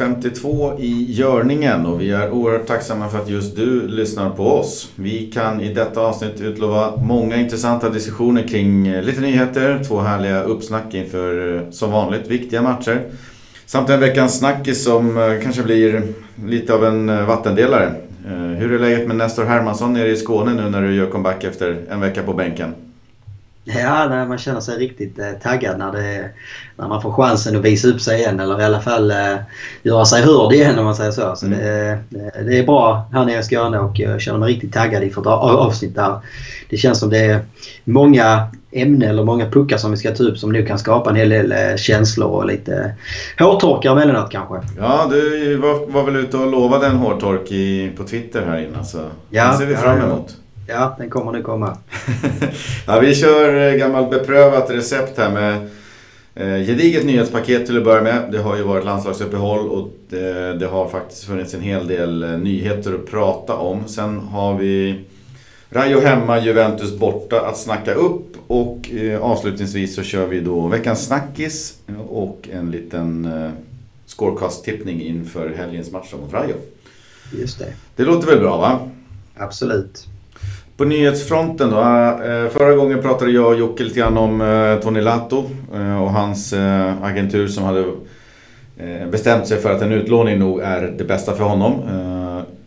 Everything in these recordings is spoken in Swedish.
avsnitt 52 i görningen och vi är oerhört tacksamma för att just du lyssnar på oss. Vi kan i detta avsnitt utlova många intressanta diskussioner kring eh, lite nyheter, två härliga uppsnack inför eh, som vanligt viktiga matcher. Samt en veckans snackis som eh, kanske blir lite av en vattendelare. Hur är läget med Nestor Hermansson nere i Skåne nu när du gör comeback efter en vecka på bänken? Ja, nej, man känner sig riktigt eh, taggad när, det, när man får chansen att visa upp sig igen eller i alla fall eh, göra sig hörd igen om man säger så. så mm. det, det, är bra här nere i Skåne och jag känner mig riktigt taggad inför ett avsnitt där. Det känns som det är många ämnen eller många puckar som vi ska ta upp som nu kan skapa en hel del eh, känslor och lite hårtorkar emellanåt kanske. Ja, du var, var väl ute och lovade en hårtork i, på Twitter här innan så ja, det ser vi fram emot. Ja. Den kommer nu komma. ja, vi kör eh, gammalt beprövat recept här med eh, gediget nyhetspaket till att börja med. Det har ju varit landslagsuppehåll och det, det har faktiskt funnits en hel del eh, nyheter att prata om. Sen har vi Rayo hemma, Juventus borta att snacka upp och eh, avslutningsvis så kör vi då veckans snackis och en liten eh, scorecast-tippning inför helgens match mot Rayo. Just det. Det låter väl bra va? Absolut. På nyhetsfronten då. Eh, förra gången pratade jag och Jocke lite grann om eh, Tony Lato eh, och hans agentur som hade bestämt sig för att en utlåning nog är det bästa för honom.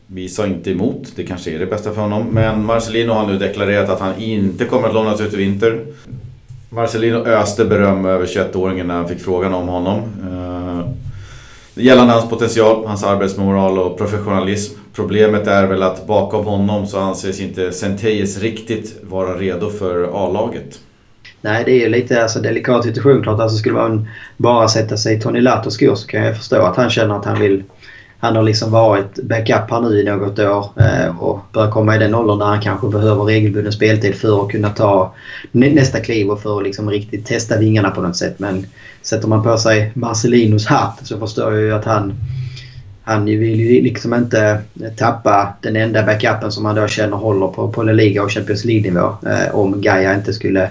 Vi sa inte emot, det kanske är det bästa för honom. Men Marcelino har nu deklarerat att han inte kommer att lånas ut i vinter. Marcelino öste beröm över 21-åringen när han fick frågan om honom. Gällande hans potential, hans arbetsmoral och professionalism. Problemet är väl att bakom honom så anses inte Centeyes riktigt vara redo för A-laget. Nej, det är ju lite alltså, delikat situation klart. Alltså, skulle man bara sätta sig i Tony Latos skor så kan jag förstå att han känner att han vill... Han har liksom varit backup här nu i något år eh, och börjar komma i den åldern där han kanske behöver regelbunden speltid för att kunna ta nästa kliv och för att liksom riktigt testa vingarna på något sätt. Men sätter man på sig Marcelinos hatt så förstår jag ju att han han vill ju liksom inte tappa den enda backupen som han då känner håller på, på La Liga och Champions League-nivå. Eh, om Gaia inte skulle,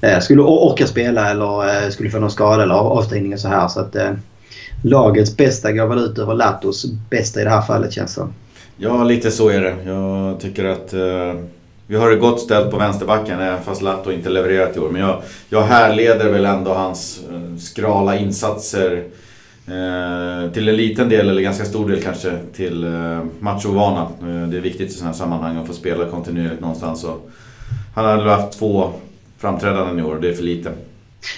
eh, skulle orka spela eller skulle få någon skada eller avstängning och så här. Så att, lagets bästa går väl ut över Latos bästa i det här fallet känns det Ja, lite så är det. Jag tycker att eh, vi har det gott ställt på vänsterbacken även fast Lato inte levererat i år. Men jag, jag härleder väl ändå hans eh, skrala insatser Eh, till en liten del, eller ganska stor del kanske, till eh, matchovana. Eh, det är viktigt i sådana här sammanhang att få spela kontinuerligt någonstans. Och han har haft två framträdanden i år och det är för lite.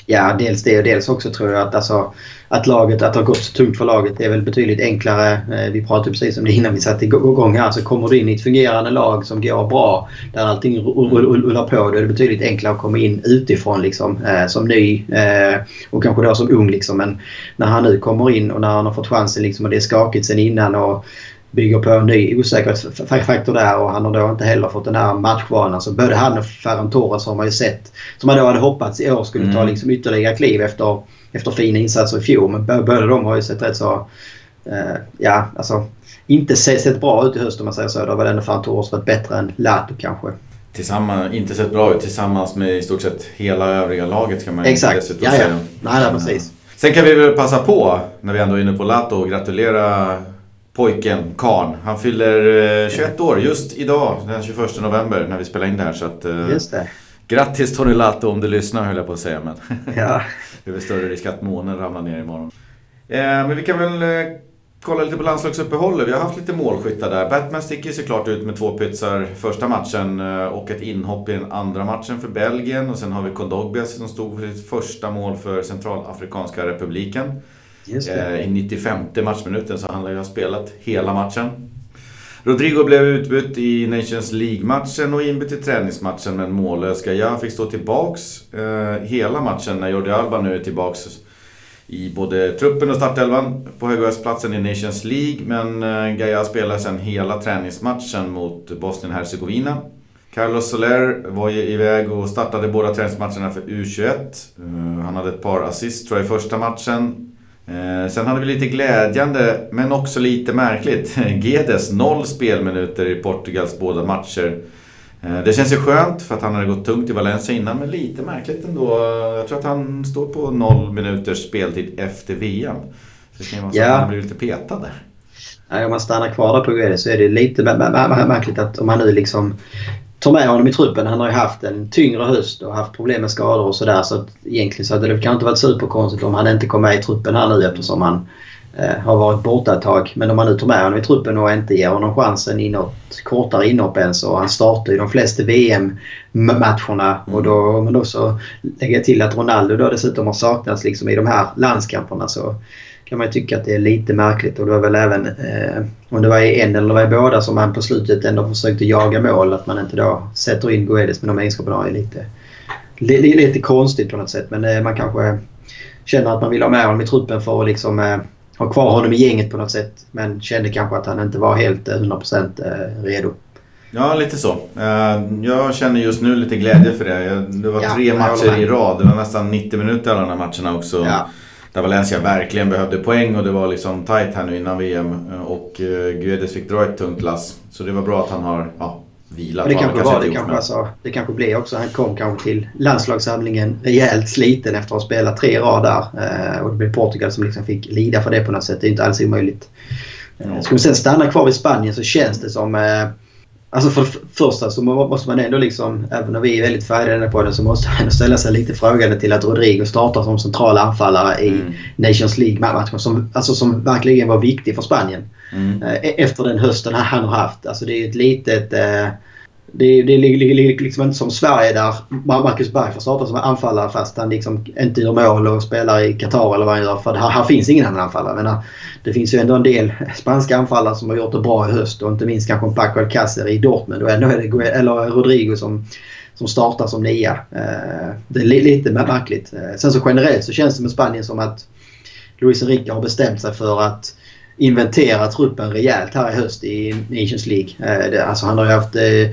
Ja, dels det och dels också tror jag att, alltså, att laget, att det har gått så tungt för laget är väl betydligt enklare. Eh, vi pratade precis om det innan vi satte igång här. Så kommer du in i ett fungerande lag som går bra, där allting rullar på, då är det betydligt enklare att komma in utifrån liksom, eh, som ny eh, och kanske då som ung. Liksom. Men när han nu kommer in och när han har fått chansen liksom, och det är skakigt sen innan och bygger på en ny osäkerhetsfaktor där och han har då inte heller fått den här matchvanan. Så både han och Ferran Torres har man ju sett, som man då hade hoppats i år skulle mm. ta liksom ytterligare kliv efter, efter fina insatser i fjol. Men båda de har ju sett rätt så, eh, ja alltså inte sett bra ut i höst om man säger så. Då var ändå Ferran Torres varit bättre än Lato kanske. Tillsammans, inte sett bra ut tillsammans med i stort sett hela övriga laget kan man Exakt. dessutom ja, ja. säga. Nej, nej, precis. Sen kan vi väl passa på, när vi ändå är inne på Lato, och gratulera pojken, Karn. Han fyller 21 eh, år just idag, den 21 november, när vi spelar in det här. Så att, eh, just det. Grattis Tony Lato om du lyssnar höll jag på att säga. Men ja. det är väl större risk att månen ramlar ner imorgon. Eh, men vi kan väl eh, kolla lite på landslagsuppehållet. Vi har haft lite målskyttar där. Batman sticker såklart ut med två pytsar första matchen och ett inhopp i den andra matchen för Belgien. Och sen har vi Kondogbia som stod för sitt första mål för Centralafrikanska republiken. Eh, I 95 matchminuten så han har ju ha spelat hela matchen. Rodrigo blev utbytt i Nations League-matchen och inbytt i träningsmatchen men mållös. Gaia fick stå tillbaks eh, hela matchen när Jordi Alba nu är tillbaks i både truppen och startelvan på högerhöstplatsen i Nations League. Men eh, Gaia spelar sedan hela träningsmatchen mot Bosnien-Hercegovina. Carlos Soler var ju iväg och startade båda träningsmatcherna för U21. Eh, han hade ett par assist tror jag i första matchen. Eh, sen hade vi lite glädjande, men också lite märkligt. Gedes, noll spelminuter i Portugals båda matcher. Eh, det känns ju skönt för att han hade gått tungt i Valencia innan, men lite märkligt ändå. Jag tror att han står på noll minuters speltid efter VM. Så det kan ju vara så ja. att han blir lite petad där. Om man stannar kvar där på Guedes så är det lite märkligt att om man nu liksom tar med honom i truppen. Han har ju haft en tyngre höst och haft problem med skador och sådär. Så att egentligen så hade det kanske inte varit superkonstigt om han inte kom med i truppen här nu eftersom han eh, har varit borta ett tag. Men om man nu tar med honom i truppen och inte ger honom chansen i något kortare inhopp ens och han startar ju de flesta VM-matcherna. Mm. Och då, men då så lägger jag till att Ronaldo då dessutom har saknats liksom i de här landskamperna. Så kan man tycka att det är lite märkligt. Och det var väl även eh, om det var i en eller var i båda som man på slutet ändå försökte jaga mål. Att man inte då sätter in Guedes med de egenskaperna är lite, lite, lite konstigt på något sätt. Men eh, man kanske känner att man vill ha med honom i truppen för att liksom, eh, ha kvar honom i gänget på något sätt. Men kände kanske att han inte var helt 100% eh, eh, redo. Ja, lite så. Eh, jag känner just nu lite glädje för det. Det var tre ja, matcher i rad. Det var nästan 90 minuter alla de här matcherna också. Ja där Valencia verkligen behövde poäng och det var liksom tight här nu innan VM. Och uh, Guedes fick dra ett tungt lass. Så det var bra att han har ja, vilat. det kanske var det. Kanske, alltså, det kanske blev också. Han kom kanske till landslagssamlingen rejält sliten efter att ha spelat tre rader. Uh, och det blev Portugal som liksom fick lida för det på något sätt. Det är inte alls omöjligt. Ska vi sen stanna kvar vid Spanien så känns det som Alltså för det första så måste man ändå liksom, även om vi är väldigt färdiga på den så måste man ställa sig lite frågande till att Rodrigo startar som central anfallare i mm. Nations League-matchen som, alltså som verkligen var viktig för Spanien. Mm. Eh, efter den hösten han har haft. Alltså det är ett litet... Eh, det, det ligger liksom inte som Sverige där Marcus Berg får starta som anfallare fast han liksom inte gör mål och spelar i Qatar eller vad han gör. För här, här finns ingen annan anfallare. Men det finns ju ändå en del spanska anfallare som har gjort det bra i höst och inte minst kanske Paco Alcacer i Dortmund. Och ändå är det eller Rodrigo som, som startar som nia. Eh, det är lite märkligt. Eh, sen så generellt så känns det med Spanien som att Luis Enrique har bestämt sig för att inventera truppen rejält här i höst i Nations League. Eh, alltså han har ju haft eh,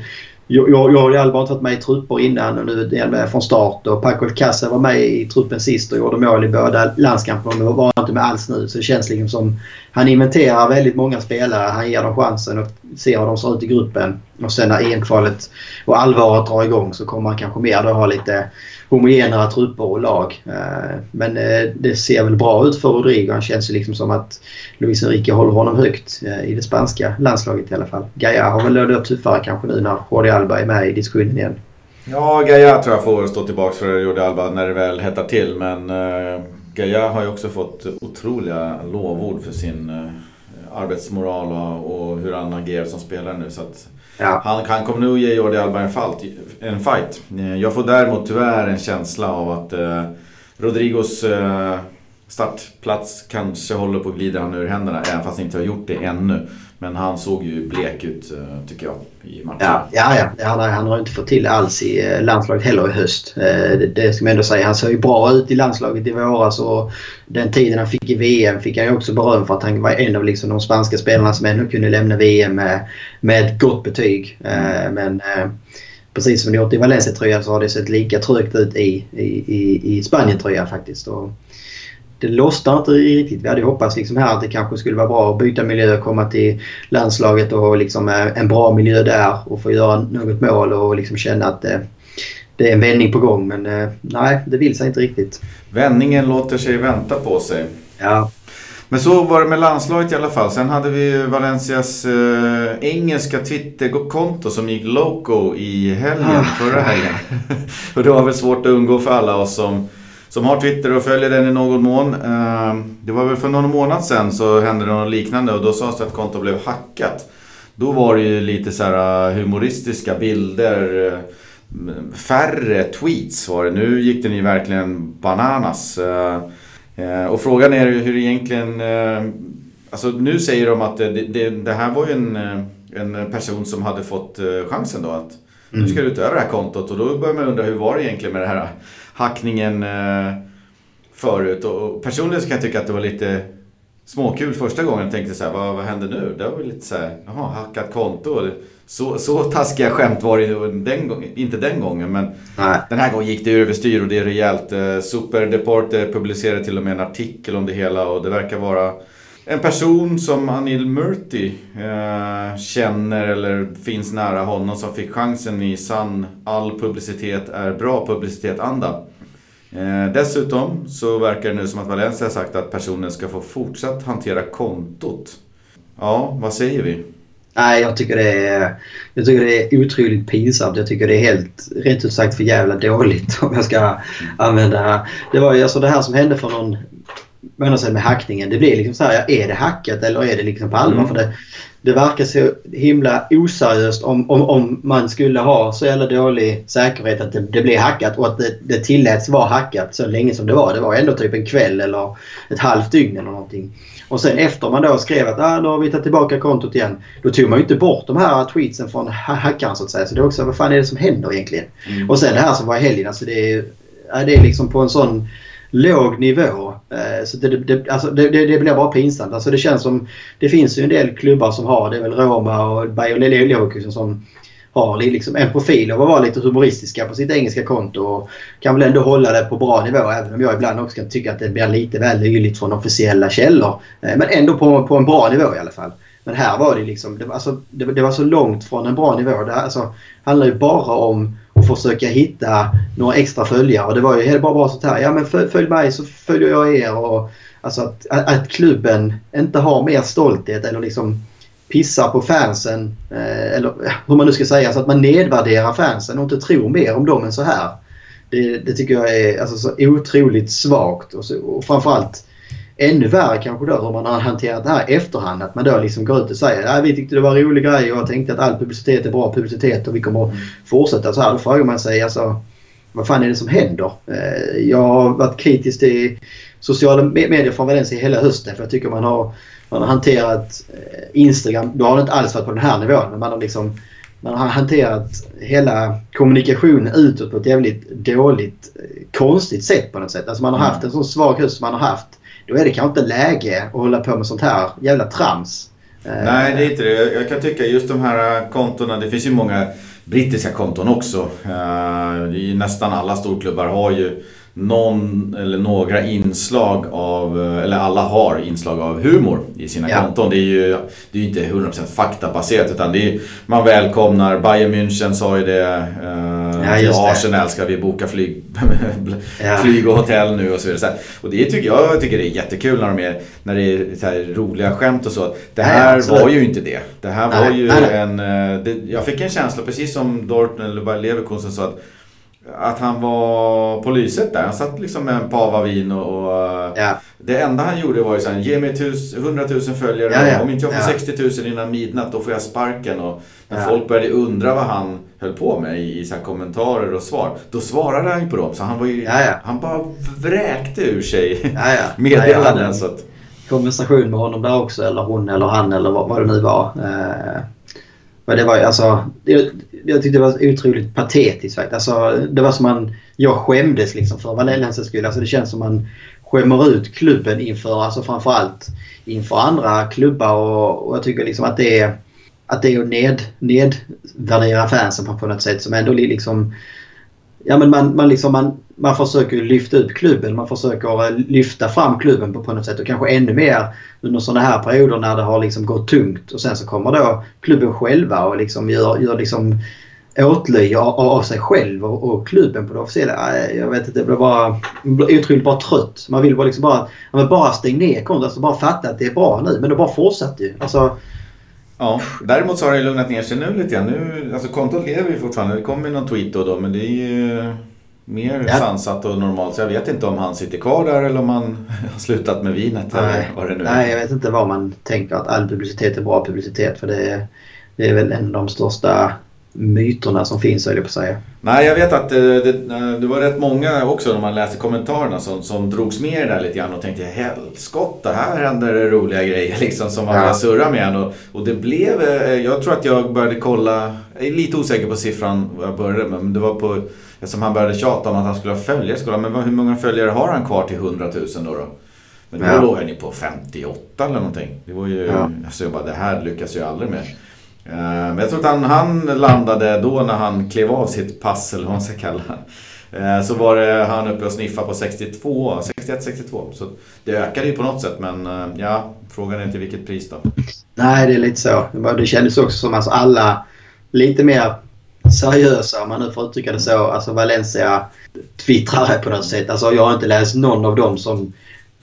Jag, jag, jag har inte varit med i trupper innan och nu är jag med från start. Och Paco Alcácer var med i truppen sist och gjorde mål i båda landskamperna men var inte med alls nu. Så det känns liksom som han inventerar väldigt många spelare. Han ger dem chansen och Se hur de ser ut i gruppen. Och sen när EM-kvalet och allvaret drar igång så kommer man kanske mer då ha lite homogenare trupper och lag. Eh, men eh, det ser väl bra ut för Rodrigo. Han känns ju liksom som att Luis Enrique håller honom högt eh, i det spanska landslaget i alla fall. Gaia har väl det tuffare kanske nu när Jordi Alba är med i diskussionen igen. Ja, Gaia tror jag får stå tillbaka för Jordi Alba när det väl hettar till. Men Gaia har ju också fått otroliga lovord för sin arbetsmoral och, hur han agerar som spelare nu. Så Ja. Han, han kommer nog ge Jordi Alba en, falt, en fight. Eh, jag får däremot tyvärr en känsla av att eh, Rodrigos eh, startplats kanske håller på att glida han ur händerna. Även fast han inte har gjort det ännu. Men han såg ju blek ut eh, tycker jag i matchen. Ja, ja, ja. Han, han har inte fått till alls i eh, landslaget heller i höst. Eh, det, det ska man ändå säga. Han såg ju bra ut i landslaget i våras och den tiden han fick i VM fick han ju också beröm för att han var en av liksom de spanska spelarna som ändå kunde lämna VM med, med ett gott betyg. Mm. Men precis som det gjort i Valencia-tröjan så har det sett lika trögt ut i, i, i, i Spanien-tröjan faktiskt. Och det lossnar inte riktigt. Vi hade hoppats liksom här att det kanske skulle vara bra att byta miljö och komma till landslaget och liksom eh, en bra miljö där och få göra något mål och liksom känna att det, det är en vändning på gång. Men eh, nej, det vill sig inte riktigt. Vändningen låter sig vänta på sig. Ja. Men så var det med landslaget i alla fall. Sen hade vi Valencias äh, engelska Twitterkonto som gick loco i helgen, ah. förra helgen. och det var väl svårt att undgå för alla oss som som har Twitter och följer den i någon mån. Ehm, det var väl för någon månad sedan så hände det något liknande och då sades det att kontot blev hackat. Då var det ju lite så här äh, humoristiska bilder. Äh, färre tweets var det. Nu gick den ju verkligen bananas. Äh, och frågan är hur egentligen... Alltså nu säger de att det, det, det här var ju en, en person som hade fått chansen då att nu ska du mm. ta över det här kontot och då börjar man undra hur var det egentligen med det här hackningen eh, förut. Och personligen så kan jag tycka att det var lite småkul första gången. Jag tänkte så här, vad, vad händer nu? Det var väl lite så här, jaha, hackat konto. Så, så taskiga skämt var det den gången, inte den gången. Men Nej. den här gången gick det överstyr och det är rejält. Eh, Super Deporte publicerade till och med en artikel om det hela och det verkar vara en person som Anil Murti eh, känner eller finns nära honom som fick chansen i sann all publicitet är bra publicitet-anda. Eh, dessutom så verkar det nu som att Valencia har sagt att personen ska få fortsatt hantera kontot. Ja, vad säger vi? Nej, jag tycker det är, jag tycker det är otroligt pinsamt. Jag tycker det är helt, rätt ut sagt, för jävla dåligt om jag ska använda... Det var ju alltså det här som hände för någon månad sedan med hackningen. Det blir liksom så här, är det hackat eller är det liksom på allvar? Mm. För det, det verkar så himla oseriöst om, om, om man skulle ha så jävla dålig säkerhet att det, det blir hackat och att det, det tilläts vara hackat så länge som det var. Det var ändå typ en kväll eller ett halvt dygn eller någonting. Och sen efter man då skrev att ah, nu har vi tagit tillbaka kontot igen. Då tog man ju inte bort de här tweetsen från hackaren så att säga. Så det är också, vad fan är det som händer egentligen? Mm. Och sen det här som var i helgen. Alltså det är, det är liksom på en sån låg nivå. Eh, så det, det, alltså det, det, blir bara pinsamt. Alltså det känns som... Det finns ju en del klubbar som har det. är väl Roma och Bayer Leverkusen som har liksom en profil av att vara lite humoristiska på sitt engelska konto. Och kan väl ändå hålla det på bra nivå även om jag ibland också kan tycka att det blir lite väl löjligt från officiella källor. Eh, men ändå på, på en bra nivå i alla fall. Men här var det liksom, det var, alltså, det, det var så långt från en bra nivå. Det alltså, handlar ju bara om och försöka hitta några extra följare. Och det var ju bara, bara sånt här, ja men följ, följ mig så följer jag er. Och, alltså att, att klubben inte har mer stolthet eller liksom pissar på fansen. Eh, eller hur man nu ska säga, så att man nedvärderar fansen och inte tror mer om dem än så här. Det, det tycker jag är alltså, så otroligt svagt och, så, och framförallt ännu värre kanske då hur man har hanterat det här i efterhand. Att man då liksom går ut och säger att vi tyckte det var en rolig grej och jag tänkte att all publicitet är bra publicitet och vi kommer mm. fortsätta så här. Då frågar man sig alltså vad fan är det som händer? Eh, jag har varit kritisk till sociala medier från Valencia hela hösten för jag tycker man har, man har hanterat eh, Instagram. Då har det inte alls varit på den här nivån men man har liksom man har hanterat hela kommunikationen utåt på ett jävligt dåligt, eh, konstigt sätt på något sätt. Alltså man har haft en sån svag höst som man har haft då är det kanske inte läge att hålla på med sånt här jävla trams. Eh, Nej, det är inte det. Jag kan tycka just de här kontona, det finns ju många brittiska konton också. Eh, nästan alla storklubbar har ju någon eller några inslag av, eller alla har inslag av humor i sina ja. konton. Det är ju det är inte 100% faktabaserat utan det är, man välkomnar, Bayern München sa ju det, eh, ja, till Arsenal ska vi boka flyg, ja. flyg och hotell nu och så vidare. Och det tycker jag tycker det är jättekul när, de är, när det är roliga skämt och så. Det här ja, var ju inte det. Det här var ju en, eh, det, jag fick en känsla precis som Dortmund eller Leverkusen sa att att han var på lyset där. Han satt liksom med en pava vin och, och ja. Det enda han gjorde var ju såhär, ge mig tus, 100 000 följare. Ja, ja. Om inte jag får ja. 60 000 innan midnatt då får jag sparken. Och när folk började undra vad han höll på med i, i så kommentarer och svar. Då svarade han ju på dem. Så han var ju, han bara vräkte ur sig meddelanden. Ja, konversation med honom där också. Eller hon eller han eller vad, vad det nu var. Eh, men det var ju alltså... Jag, jag tyckte det var otroligt patetiskt faktiskt. Alltså, det var som man... Jag skämdes liksom för Valencias skull. Alltså, det känns som man skämmer ut klubben inför, alltså framförallt inför andra klubbar och, och jag tycker liksom att det är att det är att ned, nedvärdera fansen på, något sätt som ändå liksom ja, men man, man, liksom, man, man försöker lyfta upp klubben. Man försöker eh, lyfta fram klubben på, på något sätt och kanske ännu mer under sådana här perioder när det har liksom gått tungt. Och sen så kommer då klubben själva och liksom gör, gör liksom åtlöje av, av sig själv och, och, klubben på det officiella. Jag vet inte, det blir bara blir otroligt bara trött. Man vill bara liksom bara, bara stänga ner kontot. Alltså bara fatta att det är bra nu. Men det bara fortsätter ju. Alltså, Ja, däremot så har det lugnat ner sig nu lite grann. Nu, alltså kontot lever ju fortfarande. Det kommer någon tweet då, då men det är ju mer ja. sansat och normalt. Så jag vet inte om han sitter kvar där eller om han har slutat med vinet. Nej. Eller vad det nu är. Nej, jag vet inte vad man tänker att all publicitet är bra publicitet. För det är, det är väl en av de största myterna som finns höll jag på att säga. Nej, jag vet att det, det, det, var rätt många också när man läste kommentarerna som, som drogs med där lite grann och tänkte helskotta, här händer det roliga grejer liksom som man ja. surra med en. Och, och det blev, eh, jag tror att jag började kolla, jag är lite osäker på siffran vad jag började men det var på, som han började tjata om att han skulle ha följare. Skulle, men hur många följare har han kvar till 100 000 då? då? Men då ja. låg han ju på 58 eller någonting. Det var ju, ja. alltså jag bara, det här lyckas jag aldrig med. Eh, men jag tror att han, han landade då när han klev av sitt pass eller vad man ska kalla det. Eh, så var det, han uppe och sniffade på 62, 61-62. Så det ökade ju på något sätt men eh, ja, frågan är inte vilket pris då. Nej, det är lite så. Det kändes också som att alla lite mer seriösa, om man nu får uttrycka det så, alltså Valencia twittrare på något sätt. Alltså jag har inte läst någon av dem som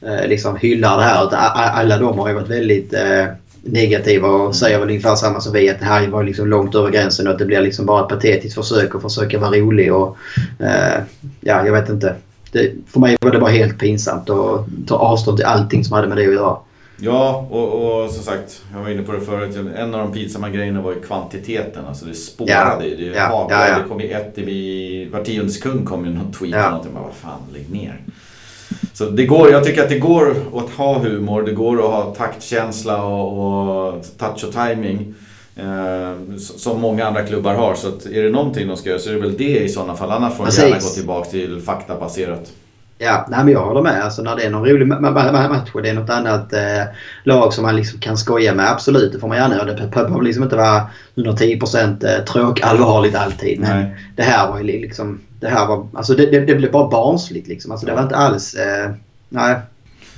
eh, liksom hyllar det här. Alla de har ju varit väldigt eh, negativa och säger väl ungefär samma som vi. Att det här var liksom långt över gränsen och att det blir liksom bara ett patetiskt försök att försöka vara rolig. Och, eh, ja, jag vet inte. Det, för mig var det bara helt pinsamt att ta avstånd till allting som hade med det att göra. Ja, och, och som sagt, jag var inne på det förut. En av de pinsamma grejerna var ju kvantiteten. Alltså det spårade. Ja, det, ja, ja, ja. det kom ju ett i... Var tionde sekund kom ju någon tweet ja. eller någonting. Bara, vad fan, lägg ner. Så det går, jag tycker att det går att ha humor, det går att ha taktkänsla och, och touch och timing. Eh, som många andra klubbar har. Så är det någonting de ska göra så är det väl det i sådana fall. Annars får de gärna gå tillbaka till faktabaserat. Ja, nej, men jag håller med. Alltså, när det är någon rolig match och det är något annat eh, lag som man liksom kan skoja med. Absolut, det får man gärna göra. Det behöver liksom inte vara 110% eh, tråkallvarligt alltid. Men nej. det här var ju liksom... Det här var... Alltså det, det, det blev bara barnsligt liksom. Alltså, det var inte alls... Eh, nej.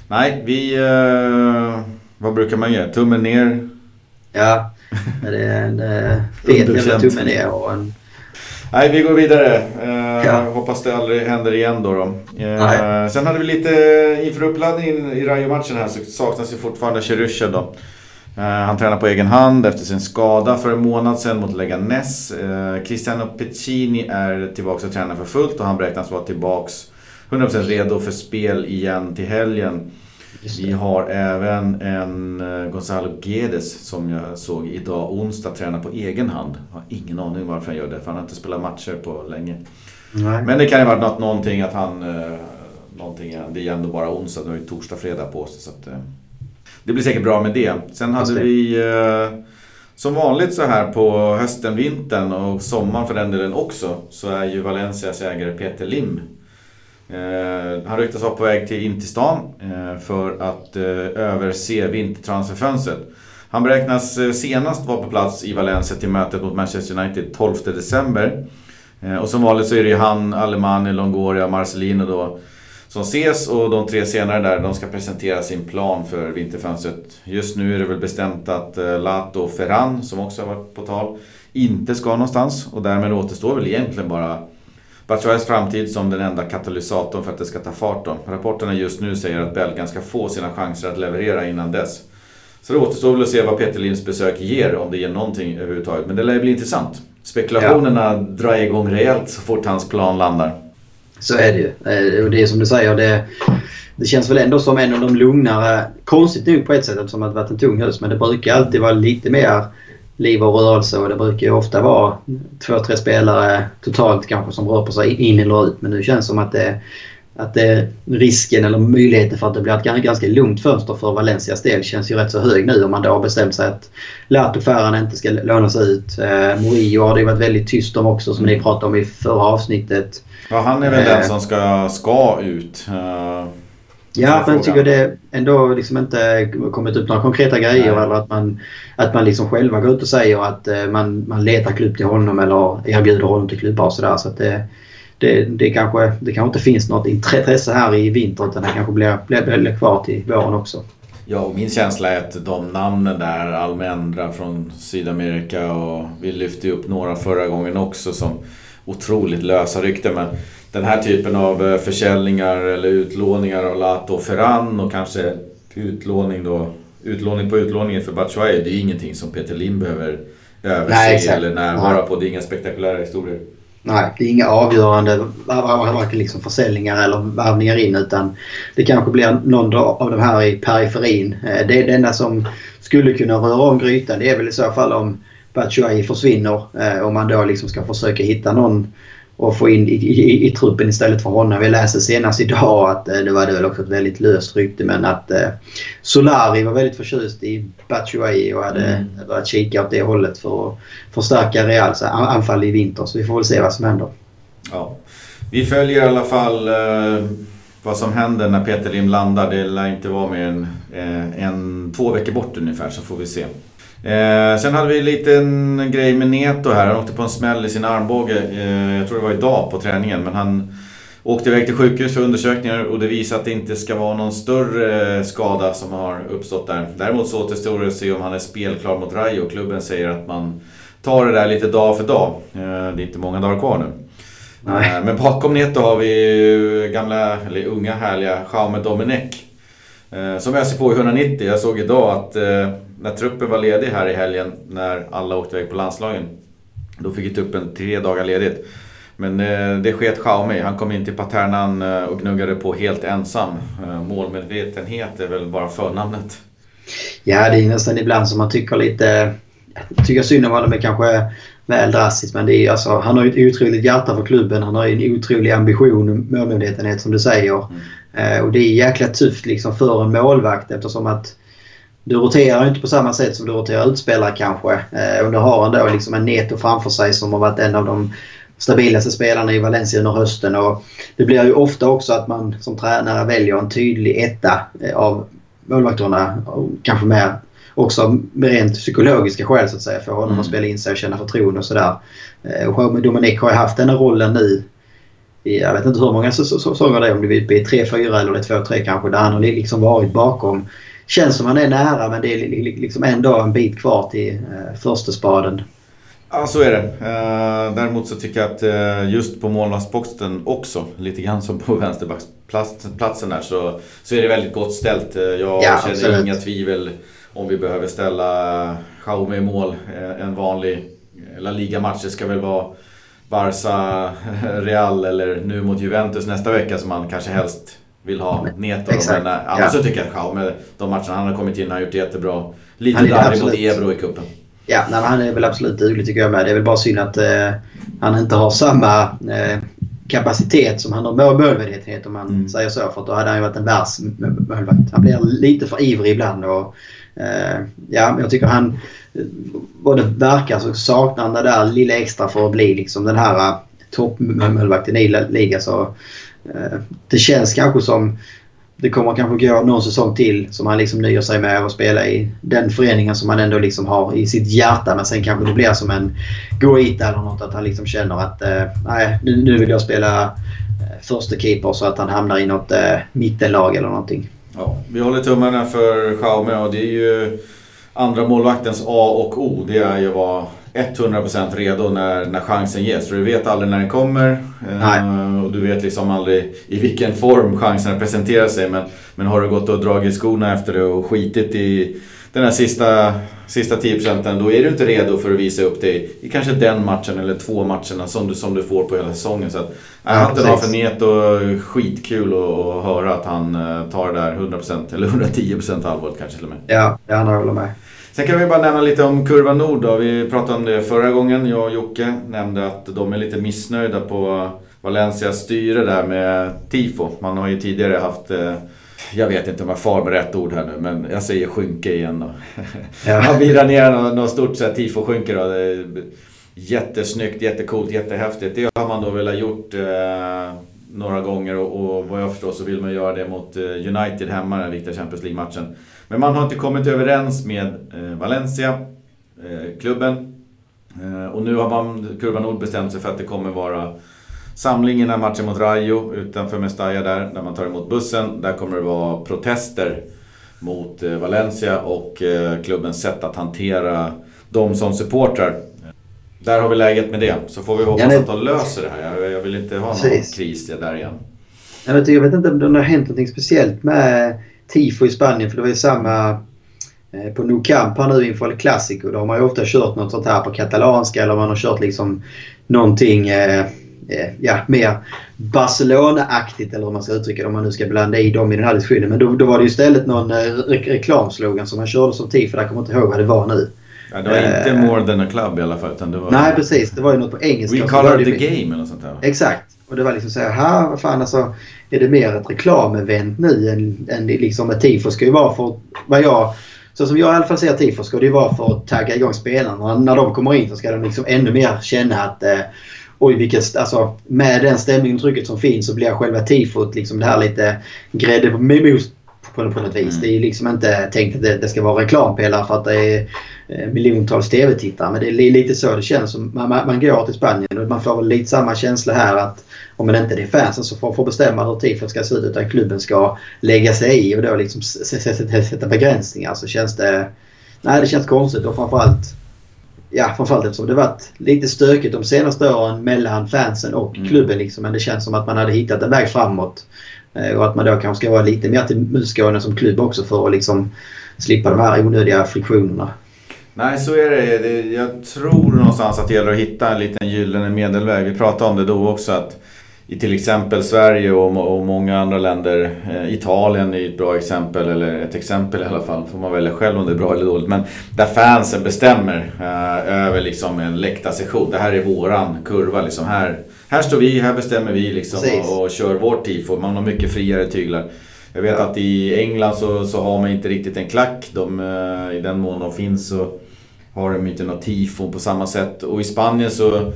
Nej, vi... Eh, vad brukar man göra? Tummen ner? Ja, det är en eh, fet jävla tumme ner och en Nej, vi går vidare. Eh, ja. Hoppas det aldrig händer igen då. då. Eh, sen hade vi lite, inför uppladdningen i Rayo-matchen här så saknas ju fortfarande Cherysha då. Eh, han tränar på egen hand efter sin skada för en månad sedan mot Leganes. Eh, Cristiano Piccini är tillbaka och tränar för fullt och han beräknas vara tillbaka 100% redo för spel igen till helgen. Vi har även en eh, Gonzalo Guedes som jag såg idag onsdag träna på egen hand. Jag har ingen aning varför han gör det för han har inte spelat matcher på länge. Nej. Men det kan ju varit något, någonting att han... Någonting, det är ändå bara onsdag, nu är det torsdag, fredag på sig. Så att, det blir säkert bra med det. Sen hade vi som vanligt så här på hösten, vintern och sommaren för den delen också så är ju Valencias ägare Peter Lim Eh, han ryktas vara på väg till, in till stan eh, för att eh, överse vintertransferfönstret. Han beräknas senast vara på plats i Valencia till mötet mot Manchester United 12 december. Och som vanligt så är det ju han, Alemani, Longoria och Marcelino då som ses och de tre senare där de ska presentera sin plan för vinterfönstret. Just nu är det väl bestämt att Lato och Ferran, som också har varit på tal, inte ska någonstans och därmed återstår väl egentligen bara Batshuayes framtid som den enda katalysatorn för att det ska ta fart då. Rapporterna just nu säger att belgaren ska få sina chanser att leverera innan dess. Så det återstår väl att se vad Peter Linds besök ger, om det ger någonting överhuvudtaget. Men det lär bli intressant. Spekulationerna ja. drar igång rejält så fort hans plan landar. Så är det ju. Eh, och det är som du säger, det, det känns väl ändå som en av de lugnare... Konstigt nog på ett sätt eftersom det varit en tung höst, men det brukar alltid vara lite mer liv och rörelse och det brukar ju ofta vara två, tre spelare totalt kanske som rör på sig in eller ut. Men nu känns det som att det, att det, risken eller möjligheten för att det blir ett ganska lugnt fönster för Valencias del känns ju rätt så hög nu om man då har bestämt sig att Lato Ferran inte ska lånas ut. Eh, Murillo har det varit väldigt tyst om också som ni pratade om i förra avsnittet. Ja, han är väl eh, den som ska, ska ut. Uh... Ja, men jag tycker det ändå liksom inte kommit upp några konkreta grejer Nej. eller att man, att man liksom själva går ut och säger att eh, man, man letar klubb till honom eller erbjuder honom till klubbar och sådär. Så att det, det, det, kanske, det kanske inte finns något intresse här i vinter utan det kanske blir, blir, blir kvar till våren också. Ja, och min känsla är att de namnen där, Almendra från Sydamerika och vi lyfte upp några förra gången också som otroligt lösa rykten. Men den här typen av eh, försäljningar eller utlåningar av Lato och Ferran och kanske utlåning då utlåning på utlåningen för Batshuayi, det är ingenting som Peter Lim behöver överse Nej, eller närvara på. Det är inga spektakulära historier. Nej, det är inga avgörande varken liksom försäljningar eller värvningar in utan det kanske blir någon av de här i periferin. Det det, det enda som skulle kunna röra om grytan det är väl i så fall om Batshuayi försvinner. Eh, och man då liksom ska försöka hitta någon och få in i, i, i, truppen istället för honom. Vi läste senast idag att eh, det var det väl också ett väldigt löst rykte men att eh, Solari var väldigt förtjust i Batshuayi och hade mm. börjat kika åt det hållet för att förstärka Reals anfall i vinter. Så vi får väl se vad som händer. Ja. Vi följer i alla fall eh, vad som händer när Peter Lim landar. Det lär inte vara mer än eh, en, två veckor bort ungefär så får vi se. Eh, sen hade vi en liten grej med Neto här. Han åkte på en smäll i sin armbåge. Eh, jag tror det var idag på träningen. Men han åkte iväg till sjukhus för undersökningar och det visar att det inte ska vara någon större skada som har uppstått där. Däremot så återstår det att se om han är spelklar mot Rayo. Klubben säger att man ta det där lite dag för dag. Det är inte många dagar kvar nu. Nej. Men bakom Neto har vi gamla, eller unga härliga Jaume Domenech. Som öser på i 190. Jag såg idag att när truppen var ledig här i helgen, när alla åkte iväg på landslagen. Då fick truppen tre dagar ledigt. Men eh, det sket Xiaomi. Han kom in till Paternan eh, och gnuggade på helt ensam. Eh, målmedvetenhet är väl bara förnamnet. Ja, det är nästan ibland som man tycker lite... Jag tycker synd om honom är kanske väl drastiskt men det är alltså, han har ju ett otroligt hjärta för klubben. Han har ju en otrolig ambition och målmedvetenhet som du säger. Mm. Och det är jäkla tufft liksom för en målvakt eftersom att du roterar inte på samma sätt som du roterar utspelare kanske. och du har ändå liksom en Neto framför sig som har varit en av de stabilaste spelarna i Valencia under hösten. Och det blir ju ofta också att man som tränare väljer en tydlig etta eh, av målvakterna. Kanske mer också med rent psykologiska skäl så att säga. För honom mm. att spela in sig och känna förtroende och sådär. Eh, och Dominic har ju haft den här rollen nu jag vet inte hur många säsonger det är. Om det är uppe i 3-4 eller 2-3 kanske. Där han har liksom varit bakom. Känns som han är nära men det är liksom ändå en bit kvar till eh, första spaden. Ja, så är det. Uh, däremot så tycker jag att uh, just på målvaktsposten också, lite grann som på vänsterbacksplatsen där, så, så är det väldigt gott ställt. Uh, jag ja, känner absolut. inga tvivel om vi behöver ställa Jaume i mål. En vanlig La Liga-match, det ska väl vara Barca, Real eller nu mot Juventus nästa vecka som man kanske helst vill ha Neto. Men annars så tycker jag att Jaume, de matcherna han har kommit in, har gjort det jättebra. Lite darrig mot Ebro i cupen. Ja, nej, han är väl absolut duglig tycker jag med. Det är väl bara synd att eh, han inte har samma eh, kapacitet som han har målmedvetenhet om man mm. säger så. För då hade han ju varit en världsmålvakt. Han blir lite för ivrig ibland. Och, eh, ja, jag tycker han, vad det verkar så saknar han det där lilla extra för att bli liksom den här äh, toppmålvakten i ligan. Så, äh, det känns kanske som det kommer kanske gå någon säsong till som han liksom nöjer sig med att spela i den föreningen som han ändå liksom har i sitt hjärta. Men sen kanske det blir som en Goita eller något. Att han liksom känner att eh, nej, nu, nu vill jag spela första keeper så att han hamnar i något eh, mittenlag eller någonting. Ja, vi håller tummarna för Jaume och det är ju andra målvaktens A och O. Det är ju att vara 100% redo när, när chansen ges. För du vet aldrig när den kommer. Eh, och du vet liksom aldrig i vilken form chansen presenterar sig. Men, men har du gått och dragit skorna efter det och skitit i den här sista, sista 10% då är du inte redo för att visa upp dig i kanske den matchen eller två matcherna som du, som du får på hela säsongen. Så att, ja, hatten av för Neto, skitkul att höra att han eh, tar det där 100% eller 110% allvarligt kanske till och med. Ja, jag håller med. Sen kan vi bara nämna lite om Kurva Nord då. Vi pratade om det förra gången. Jag och Jocke nämnde att de är lite missnöjda på Valencias styre där med tifo. Man har ju tidigare haft eh, jag vet inte om jag far med rätt ord här nu, men jag säger skynke igen då. Ja. Man virar ner något, något stort tifo-skynke då. Jättesnyggt, jättecoolt, jättehäftigt. Det har man då velat gjort eh, några gånger och, och vad jag förstår så vill man göra det mot eh, United hemma, den viktiga Champions League-matchen. Men man har inte kommit överens med eh, Valencia, eh, klubben. Eh, och nu har man, Kurva Nord bestämt sig för att det kommer vara samling innan matchen mot Rayo utanför Mestalla där, där man tar emot bussen. Där kommer det vara protester mot Valencia och klubbens sätt att hantera dem som supportrar. Där har vi läget med det. Så får vi hoppas ja, det... att de löser det här. Jag vill inte ha någon Precis. kris där igen. Jag vet, jag vet inte om det har hänt något speciellt med tifo i Spanien för det var ju samma eh, på Nou Camp här nu inför Clasico. Då har man ju ofta kört något sånt här på katalanska eller man har kört liksom någonting eh, eh, ja, mer Barcelona-aktigt eller hur man ska uttrycka det om man nu ska blanda i dem i den här diskussionen. Men då, då var det ju istället någon eh, re reklamslogan som man körde som tifo. Där kommer jag inte ihåg vad det var nu. Ja, det var inte eh, more than a club i alla fall. Utan det var nej, precis. Det var ju något på engelska. We color the game eller sånt där. Exakt. Och det var liksom så här, vad fan alltså. Är det mer ett reklamevent nu än, än liksom ett tifo ska ju vara för vad jag så som jag i alla fall ser tifo ska det ju vara för att tagga igång spelarna. När de kommer in så ska de liksom ännu mer känna att eh, oj vilket, alltså med den stämningen och trycket som finns så blir själva tifot liksom det här lite grädde på mos på, på något vis. Mm. Det är liksom inte tänkt att det, det ska vara reklampelare för att det är eh, miljontals TV-tittare. Men det är lite så det känns. Man, man, man går till Spanien och man får lite samma känsla här att om det inte är fansen som får, får bestämma hur tifot ska se ut utan klubben ska lägga sig i och då liksom sätta begränsningar så känns det... Nej, det känns konstigt och framförallt ja, framförallt eftersom det varit lite stökigt de senaste åren mellan fansen och mm. klubben. Liksom. Men det känns som att man hade hittat en väg framåt. Eh, och att man då kanske ska vara lite mer tillmötesgående som klubb också för att liksom slippa de här onödiga friktionerna. Nej, så är det. Jag tror någonstans att det gäller att hitta en liten gyllene medelväg. Vi pratade om det då också att i till exempel Sverige och, och många andra länder. Eh, Italien är ett bra exempel, eller ett exempel i alla fall. Får man välja själv om det är bra eller dåligt. Men där fansen bestämmer eh, över liksom en läktarsession. Det här är våran kurva. Liksom. Här, här står vi, här bestämmer vi liksom, och, och kör vårt tifo. Man har mycket friare tyglar. Jag vet ja. att i England så, så har man inte riktigt en klack. De, eh, I den mån de finns så har de inte något tifo på samma sätt. Och i Spanien så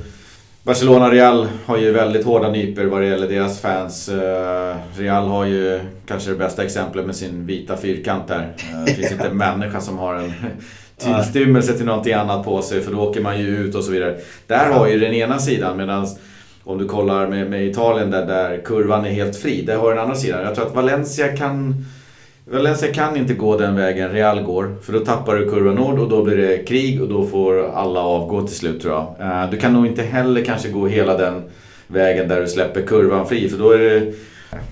Barcelona Real har ju väldigt hårda nyper vad det gäller deras fans. Eh, Real har ju kanske det bästa exemplet med sin vita fyrkant där. Eh, det finns inte en människa som har en tillstymmelse till någonting annat på sig för då åker man ju ut och så vidare. Där har ju den ena sidan medan om du kollar med, med Italien där, där kurvan är helt fri, där har den andra sidan. Jag tror att Valencia kan Valencia kan inte gå den vägen Real går. För då tappar du kurva nord och då blir det krig och då får alla avgå till slut tror jag. Eh, du kan nog inte heller kanske gå hela den vägen där du släpper kurvan fri. För då är det...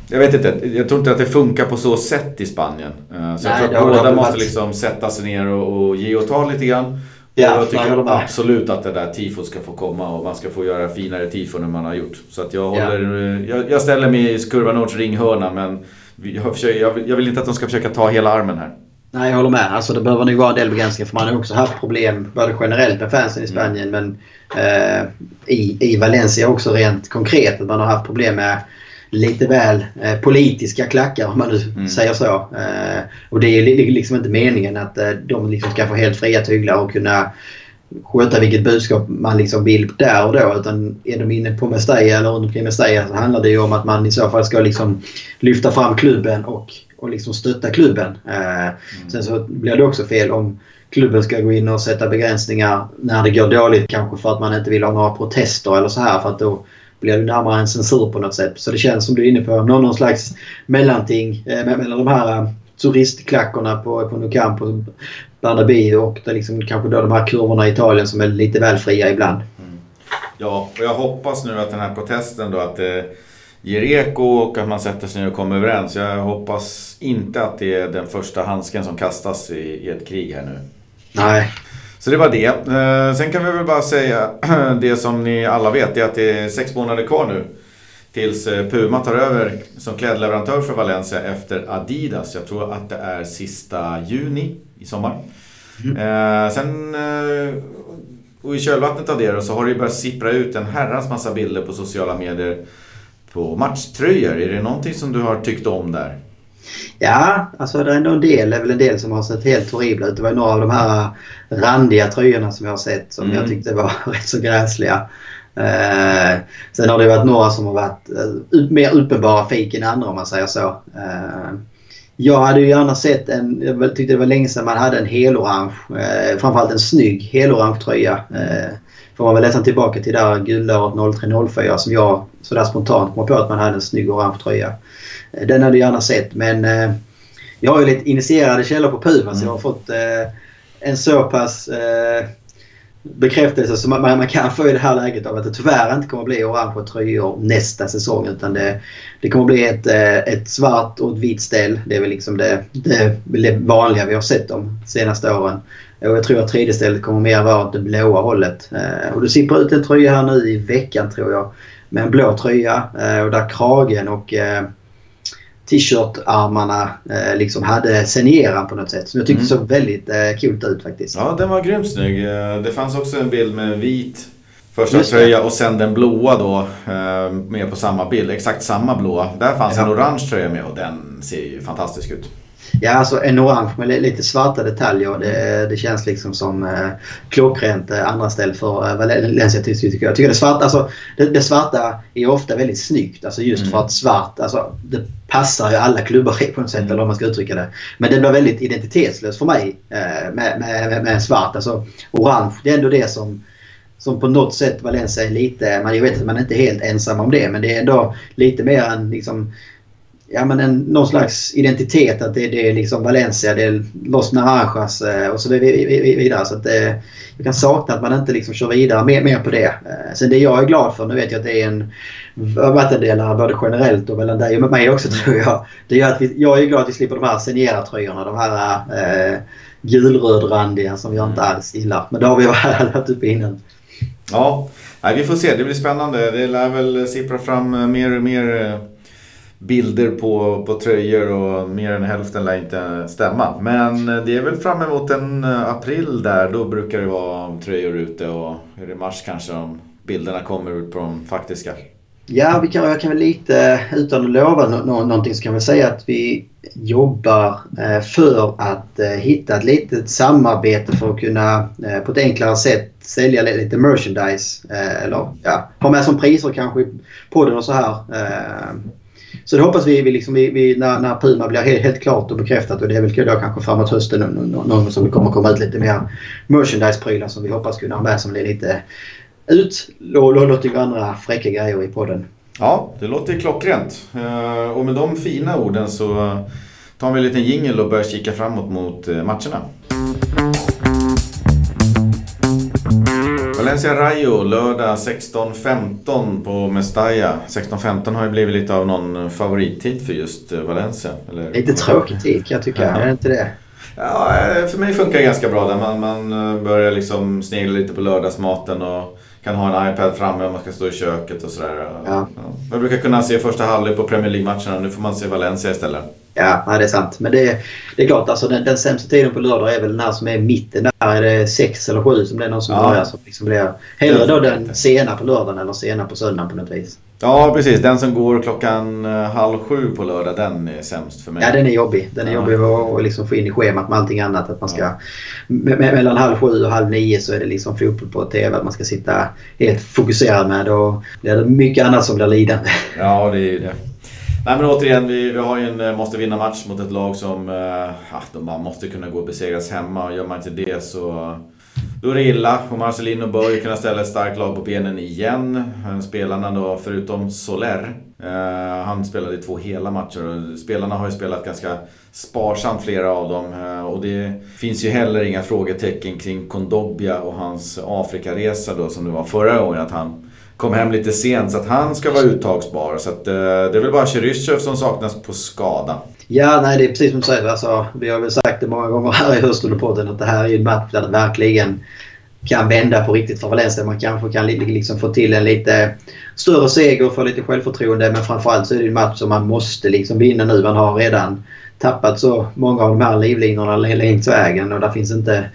Jag vet inte, jag tror inte att det funkar på så sätt i Spanien. Eh, så Nej, jag tror att båda måste liksom sätta sig ner och, och ge och ta lite grann. Ja, jag tycker jag absolut att det där tifot ska få komma och man ska få göra finare tifon än man har gjort. Så att jag, håller, ja. jag, jag ställer mig i kurva nords ringhörna men jag, försöker, jag, vill, jag vill inte att de ska försöka ta hela armen här. Nej, jag håller med. Alltså, det behöver nog vara en del begränsningar för man har också haft problem både generellt med fansen i Spanien men eh, i, i Valencia också rent konkret. Att man har haft problem med lite väl eh, politiska klackar om man nu mm. säger så. Eh, och det är liksom inte meningen att eh, de liksom ska få helt fria tyglar och kunna sköta vilket budskap man liksom vill där och då. Utan är de inne på Mestalla eller runt omkring Mestalla så handlar det ju om att man i så fall ska liksom lyfta fram klubben och, och liksom stötta klubben. Eh, mm. Sen så blir det också fel om klubben ska gå in och sätta begränsningar när det går dåligt kanske för att man inte vill ha några protester eller så här för att då blir det närmare en censur på något sätt. Så det känns som du är inne på någon, någon slags mellanting eh, mellan de här eh, turistklackorna på, på Nou Camp och Bernabéu och det liksom, kanske då de här kurvorna i Italien som är lite väl fria ibland. Mm. Ja, och jag hoppas nu att den här protesten då att det ger eko och att man sätter sig ner och kommer överens. Jag hoppas inte att det är den första handsken som kastas i, i ett krig här nu. Nej. Så det var det. Eh, sen kan vi väl bara säga det som ni alla vet, är att det är sex månader kvar nu Tills eh, Puma tar över som klädleverantör för Valencia efter Adidas. Jag tror att det är sista juni i sommar. Mm. Eh, sen, eh, och i kölvattnet av det så har det börjat sippra ut en herrans massa bilder på sociala medier på matchtröjor. Är det någonting som du har tyckt om där? Ja, alltså det är ändå en del, det är väl en del som har sett helt horribla ut. Det var några av de här randiga tröjorna som jag har sett som mm. jag tyckte var rätt så gräsliga. Eh, sen har det varit några som har varit eh, mer uppenbara fik än andra om man säger så. Eh, jag hade ju gärna sett en, jag tyckte det var länge sedan man hade en helorange, eh, framförallt en snygg helorange tröja. Eh, får man väl nästan tillbaka till där guldåret 03-04 som jag sådär spontant kom på att man hade en snygg orange tröja. Eh, den hade jag gärna sett men eh, jag har ju lite initierade källor på Puma mm. så jag har fått eh, en så pass eh, bekräftelse som man, man kan få i det här läget av att det tyvärr inte kommer att bli orange tröjor nästa säsong. Utan det, det kommer att bli ett, eh, ett svart och ett vitt ställ. Det är väl liksom det, det, det vanliga vi har sett de senaste åren. Och jag tror att tredje stället kommer mer vara åt det blåa hållet. Eh, och det sipprar ut en tröja här nu i veckan tror jag. Med en blå tröja eh, och där kragen och t-shirt-armarna eh, liksom hade senieran på något sätt. Som jag tyckte mm. såg väldigt eh, coolt ut faktiskt. Ja, den var grymt snygg. Eh, det fanns också en bild med vit första tröja och sen den blåa då eh, med på samma bild. Exakt samma blåa. Där fanns ja. en orange tröja med och den ser ju fantastisk ut. Ja, alltså en orange med lite svarta detaljer. Det, det känns liksom som eh, klockrent eh, andra ställe för eh, Valencia tycker jag. tycker det svarta, alltså, det, det, svarta är ofta väldigt snyggt. Alltså just mm. för att svart, alltså, det passar ju alla klubbar på något sätt. Mm. Eller om man ska uttrycka det. Men det blir väldigt identitetslöst för mig eh, med, med, med svart. Alltså orange, det är ändå det som som på något sätt Valencia är lite, man, jag vet att man är inte helt ensam om det, men det är ändå lite mer en liksom, ja, men en, någon slags identitet. Att det, det är liksom Valencia, det är Los Naranjas eh, och så vidare. Så att det, jag kan sakna att man inte liksom kör vidare mer, mer på det. Eh, sen det jag är glad för, nu vet jag att det är en vattendelare både generellt och mellan dig och mig också tror jag. Det är att vi, jag är glad att vi slipper de här Seniera-tröjorna. De här eh, gulrödrandiga som jag inte mm. alls gillar. Men det har vi varit uppe innan. Ja, vi får se. Det blir spännande. Det lär väl sippra fram mer och mer bilder på, på tröjor och mer än hälften lär inte stämma. Men det är väl fram emot en eh, april där, då brukar det vara tröjor ute och är det mars kanske de bilderna kommer ut på de faktiska. Ja, vi kan, jag kan väl lite utan att lova no, någonting så kan vi säga att vi jobbar eh, för att eh, hitta ett litet samarbete för att kunna eh, på ett enklare sätt sälja lite merchandise. Eh, eller ja, ha med som priser kanske på den och så här. Eh, så det hoppas vi, vi, liksom, vi, vi när, när, Puma blir helt, helt klart och bekräftat och det är väl då kanske framåt hösten någon, någon som det kommer komma ut lite mer merchandise-prylar som vi hoppas kunna ha med som blir lite utlåter andra fräcka grejer i podden. Ja, det låter klockrent. Eh, och med de fina orden så tar vi en liten jingel och börjar kika framåt mot eh, matcherna. Valencia Rayo lördag 16.15 på Mestalla. 16.15 har ju blivit lite av någon favorittid för just eh, Valencia. Eller? Lite tråkig tid kan jag tycka, ja. är det inte det? Ja, för mig funkar det ganska bra där. Man, man börjar liksom snegla lite på lördagsmaten och kan ha en iPad framme om man ska stå i köket och sådär. Ja. Jag brukar kunna se första halvlek på Premier League-matcherna. Nu får man se Valencia istället. Ja, det är sant. Men det, det är klart, alltså, den, den sämsta tiden på lördag är väl den här som är mitten. Där är det sex eller sju som det är någon som ja. börjar. Som liksom blir, hellre då den sena på lördagen eller sena på söndagen på något vis. Ja, precis. Den som går klockan eh, halv sju på lördag, den är sämst för mig. Ja, den är jobbig. Den är ja. jobbig att liksom få in i schemat med allting annat. Att man ska, ja. mellan halv sju och halv nio så är det liksom fotboll på TV. Att man ska sitta helt fokuserad med. Och det är mycket annat som blir lidande. Ja, det är ju det. Nej men återigen, vi, vi har ju en eh, måste vinna match mot ett lag som eh, ja, de bara måste kunna gå och besegras hemma. Och gör man inte det så då är det illa och Marcelino bör ju kunna ställa ett starkt lag på benen igen. Spelarna då, förutom Soler, eh, han spelade i två hela matcher. och Spelarna har ju spelat ganska sparsamt flera av dem. Eh, och det finns ju heller inga frågetecken kring Kondobia och hans Afrikaresa då som det var förra gången. Att han kom hem lite sent så att han ska vara uttagsbar. Så att, eh, det är väl bara Cheryshev som saknas på skada. Ja, nej det är precis som du säger. Alltså, vi har väl sagt det många gånger här i höstunderpodden att det här är en match där det verkligen kan vända på riktigt för Valencia. Man kanske kan liksom få till en lite större seger och få lite självförtroende. Men framförallt så är det en match som man måste liksom vinna nu. Man har redan tappat så många av de här livlinorna längs vägen och där finns inte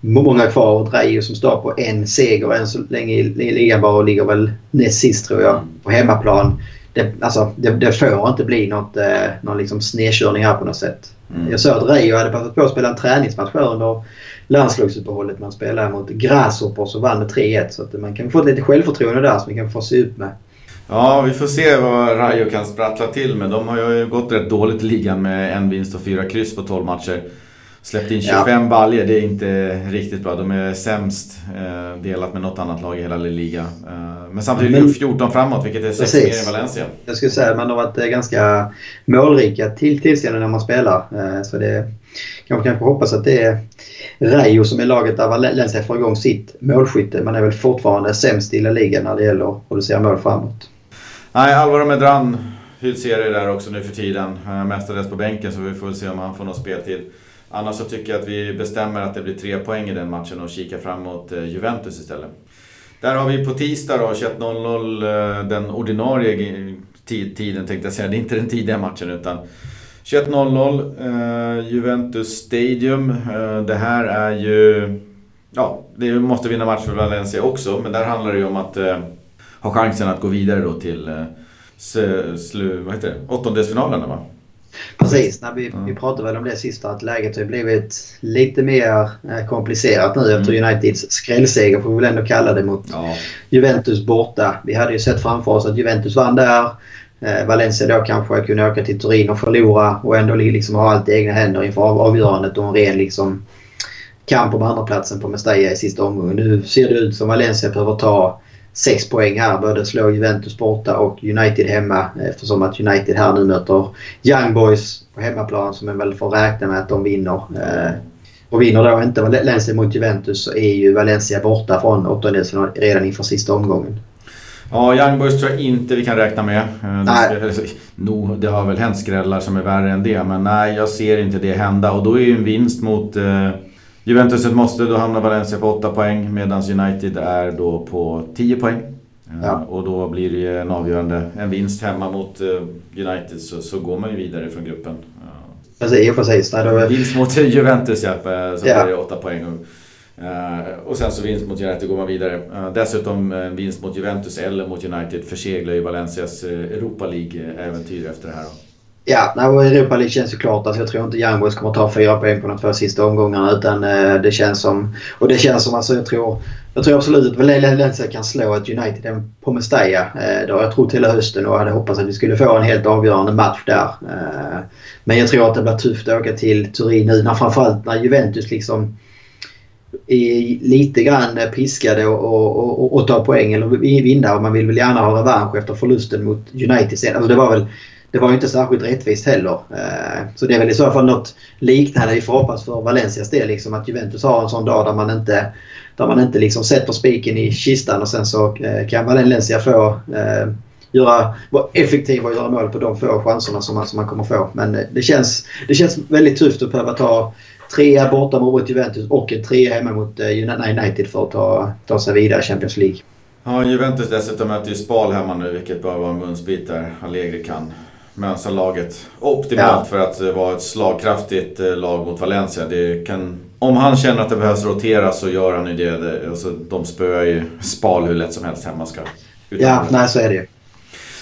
många kvar. Och Drajo som står på en seger än så länge i ligan bara och ligger väl näst sist tror jag på hemmaplan det, alltså, det, det får inte bli något, eh, någon liksom snedkörning här på något sätt. Mm. Jag såg att Reijo hade passat på att spela en träningsmatch under landslagsuppehållet. Man spelade mot Grasshoppers och vann med 3-1. Så att man kan få lite självförtroende där som vi kan få se upp med. Ja, vi får se vad Rayo kan sprattla till med. De har ju gått rätt dåligt i ligan med en vinst och fyra kryss på 12 matcher. Släppt in 25 ja. baljer, det är inte riktigt bra. De är sämst eh, delat med något annat lag i hela liga. Eh, men samtidigt men, 14 framåt, vilket är 6 mer än Valencia. Jag skulle säga att man har varit eh, ganska målrika till tillställningar när man spelar. Eh, så det kanske kanske hoppas att det är Rayo som är laget där Valencia får igång sitt målskytte. Man är väl fortfarande sämst i La Liga när det gäller att producera mål framåt. Nej, Alvaro Medran hyllserie där också nu för tiden. Mestadels på bänken så vi får se om han får något speltid. Annars så tycker jag att vi bestämmer att det blir tre poäng i den matchen och kikar framåt mot Juventus istället. Där har vi på tisdag då 21.00 eh, den ordinarie tiden tänkte jag säga. Det är inte den tidiga matchen utan 21.00 eh, Juventus Stadium. Eh, det här är ju... Ja, det måste vinna match för Valencia också. Men där handlar det ju om att eh, ha chansen att gå vidare då till eh, slu, vad heter det? åttondelsfinalerna va? Precis, när vi, vi pratade väl om det sista att läget har blivit lite mer eh, komplicerat nu efter mm. Uniteds skrällseger får vi väl ändå kalla det mot ja. Juventus borta. Vi hade ju sett framför oss att Juventus vann där. Eh, Valencia då kanske kunde åka till Turin och förlora och ändå liksom ha allt i egna händer inför avgörandet och en ren liksom kamp om andraplatsen på Mestalla i sista omgången. Nu ser det ut som Valencia behöver ta sex poäng här. Både slå Juventus borta och United hemma eftersom att United här nu möter Young Boys på hemmaplan som man väl får räkna med att de vinner. Och vinner då inte Valencia mot Juventus så är ju Valencia borta från åttondelsfinal redan inför sista omgången. Ja, Young Boys tror jag inte vi kan räkna med. Eh, nej. No, det har väl hänt skrällar som är värre än det, men nej, jag ser inte det hända. Och då är ju en vinst mot eh, Juventus ett måste. Då hamnar Valencia på 8 poäng medan United är då på 10 poäng. Eh, ja. Och då blir det ju en avgörande, en vinst hemma mot eh, United så, så går man ju vidare från gruppen. Precis, precis. Nej, då... Vinst mot Juventus ja, så ja. blir det 8 poäng. Och, och sen så vinst mot United går man vidare. Dessutom vinst mot Juventus eller mot United förseglar ju Valencias Europa League-äventyr efter det här. Då. Ja, nej, Europa League känns ju klart. Alltså, jag tror inte Young Boys kommer ta fyra poäng på de två sista omgångarna. Utan eh, det känns som... Och det känns som alltså jag tror... Jag tror absolut att Valencia kan slå ett United på Mestalla. Eh, det har jag trott hela hösten och hade hoppats att vi skulle få en helt avgörande match där. Eh. Men jag tror att det blir tufft att åka till Turin nu. När, framförallt när Juventus liksom är lite grann piskade och, och, och, och ta poäng eller vinna. Och man vill väl gärna ha revansch efter förlusten mot United sen. Alltså det var väl det var ju inte särskilt rättvist heller. Eh, så det är väl i så fall något liknande vi får hoppas för Valencias del. Liksom att Juventus har en sån dag där man inte, där man inte liksom sätter spiken i kistan och sen så eh, kan Valencia få eh, göra, vara effektiva och göra mål på de få chanserna som man, som man kommer få. Men eh, det känns, det känns väldigt tufft att behöva ta trea borta mot Juventus och en trea hemma mot United för att ta, ta sig vidare i Champions League. Ja, Juventus dessutom möter ju Spal hemma nu, vilket bör vara en munsbit där Allegri kan mönstra laget optimalt ja. för att vara ett slagkraftigt eh, lag mot Valencia. Det kan, om han känner att det behövs rotera så gör han ju det. Alltså, de spöar ju Spal hur lätt som helst hemma. Ska, ja, nej så är det ju.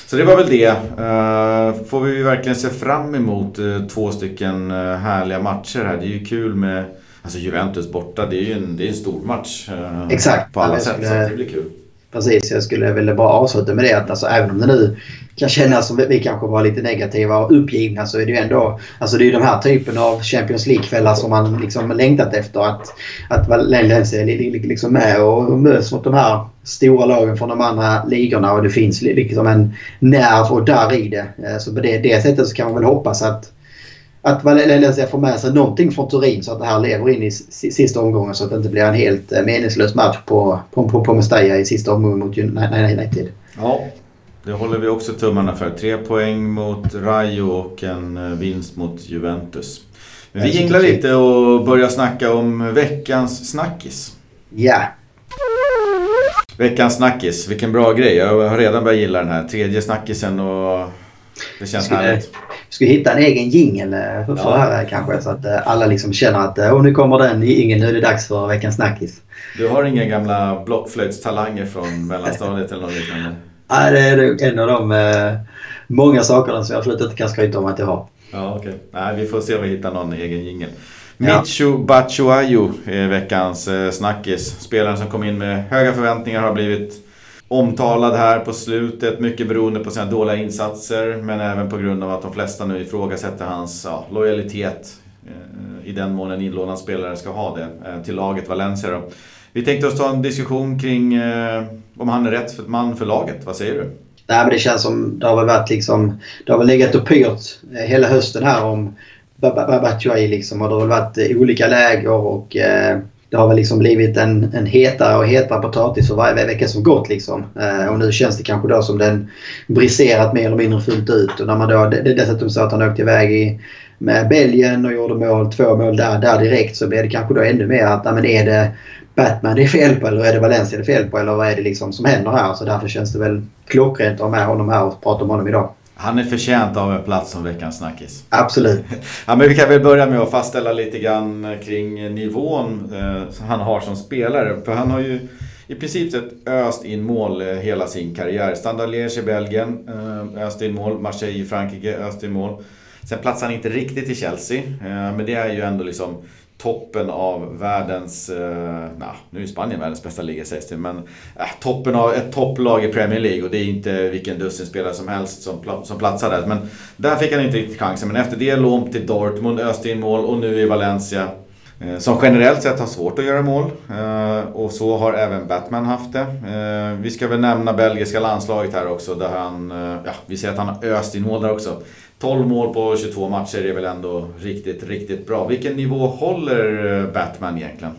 Så det var väl det. Uh, får vi verkligen se fram emot två stycken härliga matcher här. Det är ju kul med alltså Juventus borta. Det är ju en, det är en stor match Exakt. på alla sätt. Så det blir kul. Precis, jag skulle vilja bara avsluta med det att alltså, även om det nu kan kännas som vi kanske var lite negativa och uppgivna så är det ju ändå... Alltså det är ju den här typen av Champions League-kvällar som man liksom längtat efter. Att, att Valencia är liksom med och möts mot de här stora lagen från de andra ligorna och det finns liksom en nerv och där i det. Eh, så på det, det sättet så kan man väl hoppas att att Valencia får med sig någonting från Turin så att det här lever in i sista omgången så att det inte blir en helt eh, meningslös match på, på, på, på Mestalla i sista omgången mot United. Ja, det håller vi också tummarna för. Tre poäng mot Rayo och en eh, vinst mot Juventus. Men vi jinglar lite och börjar snacka om veckans snackis. Ja. Veckans snackis, vilken bra grej. Jag har redan börjat gilla den här. Tredje snackisen och det känns skulle, härligt. Ska hitta en egen jingel eh, för, ja. här kanske så att eh, alla liksom känner att oh, nu kommer den ingen nu är det dags för veckans snackis. Du har inga gamla blockflöjtstalanger från mellanstadiet eller något liknande? Nej, det är en av de eh, många sakerna som jag absolut inte kan skryta om att jag har. Ja, okej. Okay. Nej, vi får se om vi hittar någon egen jingel. Ja. Michu Batshuayu är veckans eh, snackis. Spelaren som kom in med höga förväntningar har blivit omtalad här på slutet. Mycket beroende på sina dåliga insatser men även på grund av att de flesta nu ifrågasätter hans ja, lojalitet eh, i den mån en inlånad spelare ska ha det eh, till laget Valencia. Då. Vi tänkte oss ta en diskussion kring eh, om han är rätt man för laget. Vad säger du? Nej, men det känns som det har väl varit liksom... Det har väl legat och pyrt eh, hela hösten här om Babatunai liksom. Och det har väl varit eh, olika läger och eh, det har väl liksom blivit en, en hetare och hetare potatis för varje vecka som gått. Liksom. Eh, och nu känns det kanske då som den briserat mer eller mindre fullt ut. Och när man då, det, dessutom så att han åkte iväg i, med Belgien och gjorde mål, två mål där, där direkt så blir det kanske då ännu mer att men är det Batman det är fel på eller är det Valencia det är fel på eller vad är det liksom som händer här? Så därför känns det väl klockrent att ha med honom här och prata om honom idag. Han är förtjänt av en plats som veckans snackis. Absolut. ja, men vi kan väl börja med att fastställa lite grann kring nivån eh, han har som spelare. För han har ju i princip sett öst in mål eh, hela sin karriär. Standard Liège i Belgien, eh, öst in mål. Marseille i Frankrike, öst in mål. Sen platsar han inte riktigt i Chelsea. Eh, men det är ju ändå liksom toppen av världens, eh, nah, nu är Spanien världens bästa liga sägs det, men eh, toppen av ett topplag i Premier League och det är inte vilken dussinspelare som helst som, som platsar där. Men där fick han inte riktigt chansen, men efter det långt till Dortmund, öste in mål och nu i Valencia. Eh, som generellt sett har svårt att göra mål. Eh, och så har även Batman haft det. Eh, vi ska väl nämna belgiska landslaget här också. Där han, eh, ja, vi ser att han har öst in mål där också. 12 mål på 22 matcher är väl ändå riktigt, riktigt bra. Vilken nivå håller Batman egentligen?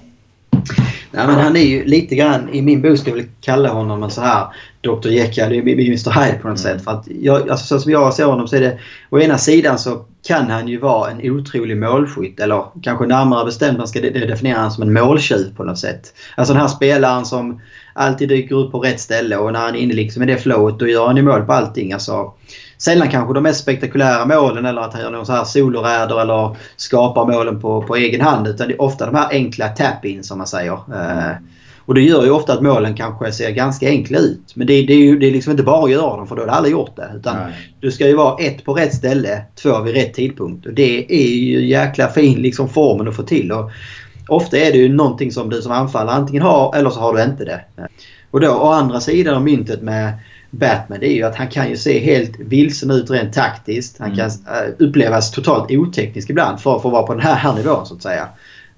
Nej, men han är ju lite grann, i min bok skulle jag kalla honom en så här Dr Jekyll, Mr Hyde på något mm. sätt. För att jag, alltså, så som jag ser honom så är det, å ena sidan så kan han ju vara en otrolig målskytt eller kanske närmare bestämt man ska definiera honom som en måltjuv på något sätt. Alltså den här spelaren som alltid dyker upp på rätt ställe och när han är inne liksom i det flowet då gör han ju mål på allting. Alltså, sällan kanske de mest spektakulära målen eller att han gör någon så här soloräder eller skapar målen på, på egen hand. Utan det är ofta de här enkla tap-in som man säger. Mm. Och det gör ju ofta att målen kanske ser ganska enkla ut. Men det, det är ju det är liksom inte bara att göra dem för då har du aldrig gjort det. Utan du ska ju vara ett på rätt ställe, två vid rätt tidpunkt. Och det är ju jäkla fin liksom formen att få till. Och ofta är det ju någonting som du som anfallare antingen har eller så har du inte det. Och då å andra sidan av myntet med Batman det är ju att han kan ju se helt vilsen ut rent taktiskt. Han kan mm. upplevas totalt oteknisk ibland för, för att vara på den här, här nivån så att säga.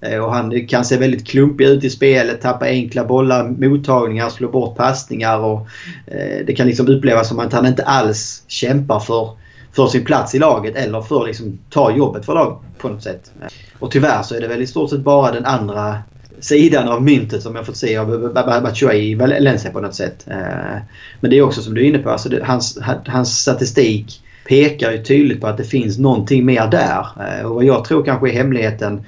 Eh, och han kan se väldigt klumpig ut i spelet, tappa enkla bollar, mottagningar, slå bort passningar. Och, eh, det kan liksom upplevas som att han inte alls kämpar för, för sin plats i laget eller för att liksom, ta jobbet för laget på något sätt. Och tyvärr så är det väl i stort sett bara den andra sidan av myntet som jag fått se av Batshuayi i Valencia på något sätt. Eh, men det är också som du är inne på, alltså det, hans, hans statistik pekar ju tydligt på att det finns någonting mer där. Eh, och vad jag tror kanske är hemligheten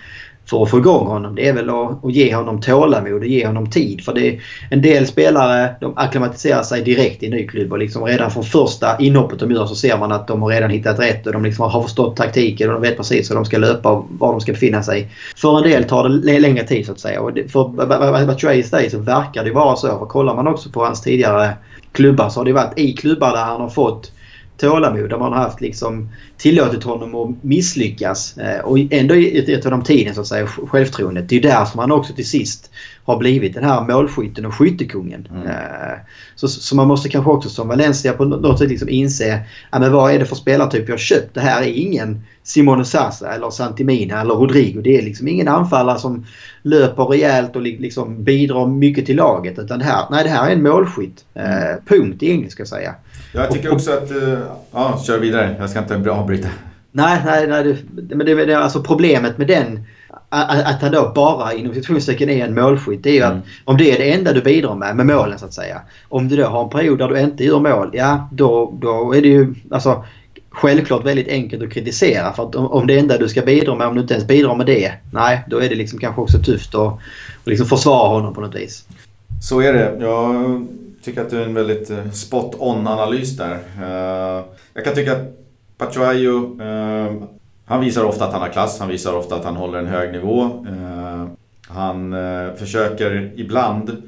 för att få igång honom. Det är väl att, att ge honom tålamod och ge honom tid. För det är, en del spelare de akklimatiserar sig direkt i en ny klubb och liksom redan från första inhoppet de gör så ser man att de har redan hittat rätt och de liksom har förstått taktiken och de vet precis hur de ska löpa och var de ska befinna sig. För en del tar det längre tid så att säga. Och för Batrays day så verkar det vara så. För kollar man också på hans tidigare klubbar så har det varit i klubbar där han har fått tålamod. Där man har haft liksom tillåtit honom att misslyckas. Eh, och ändå gett honom tiden så att säga, självförtroendet. Det är därför man också till sist har blivit den här målskytten och skyttekungen. Mm. Eh, så, så man måste kanske också som Valencia på något sätt liksom inse ja, men vad är det för spelartyp jag har köpt. Det här är ingen Simone Sasa eller Santimina eller Rodrigo. Det är liksom ingen anfallare som löper rejält och liksom bidrar mycket till laget. Utan det här, nej, det här är en målskytt. Eh, mm. punkt egentligen ska jag säga. Jag tycker också att... Ja, kör vidare. Jag ska inte avbryta. Nej, nej, nej. Det, men det, det, alltså problemet med den att han då bara inom situationstecken är en målskytt. Det är ju mm. att om det är det enda du bidrar med, med målen så att säga. Om du då har en period där du inte gör mål, ja då, då är det ju alltså, självklart väldigt enkelt att kritisera. För att om, om det enda du ska bidra med, om du inte ens bidrar med det, nej då är det liksom kanske också tufft att, att liksom försvara honom på något vis. Så är det. Jag tycker att du är en väldigt eh, spot on analys där. Eh, jag kan tycka att Pachuayo han visar ofta att han har klass, han visar ofta att han håller en hög nivå. Eh, han eh, försöker ibland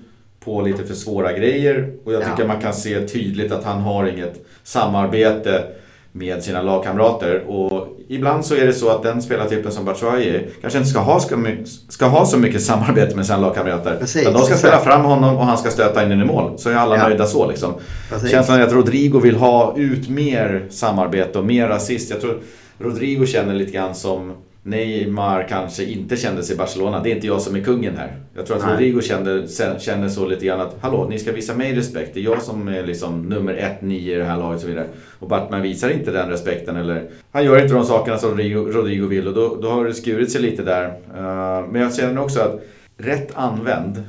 på lite för svåra grejer och jag tycker ja. man kan se tydligt att han har inget samarbete med sina lagkamrater. Och ibland så är det så att den spelartypen som Batshuayi kanske inte ska ha, ska, ska ha så mycket samarbete med sina lagkamrater. Precis, de ska spela fram honom och han ska stöta in i mål. Så är alla ja. nöjda så liksom. Precis. Känslan är att Rodrigo vill ha ut mer samarbete och mer assist. Jag tror Rodrigo känner lite grann som Neymar kanske inte kände sig i Barcelona. Det är inte jag som är kungen här. Jag tror att Nej. Rodrigo kände, kände så lite grann att hallå, ni ska visa mig respekt. Det är jag som är liksom nummer ett, nio i det här laget och så vidare. Och Bartman visar inte den respekten eller han gör inte de sakerna som Rodrigo, Rodrigo vill och då, då har det skurit sig lite där. Uh, men jag känner också att rätt använd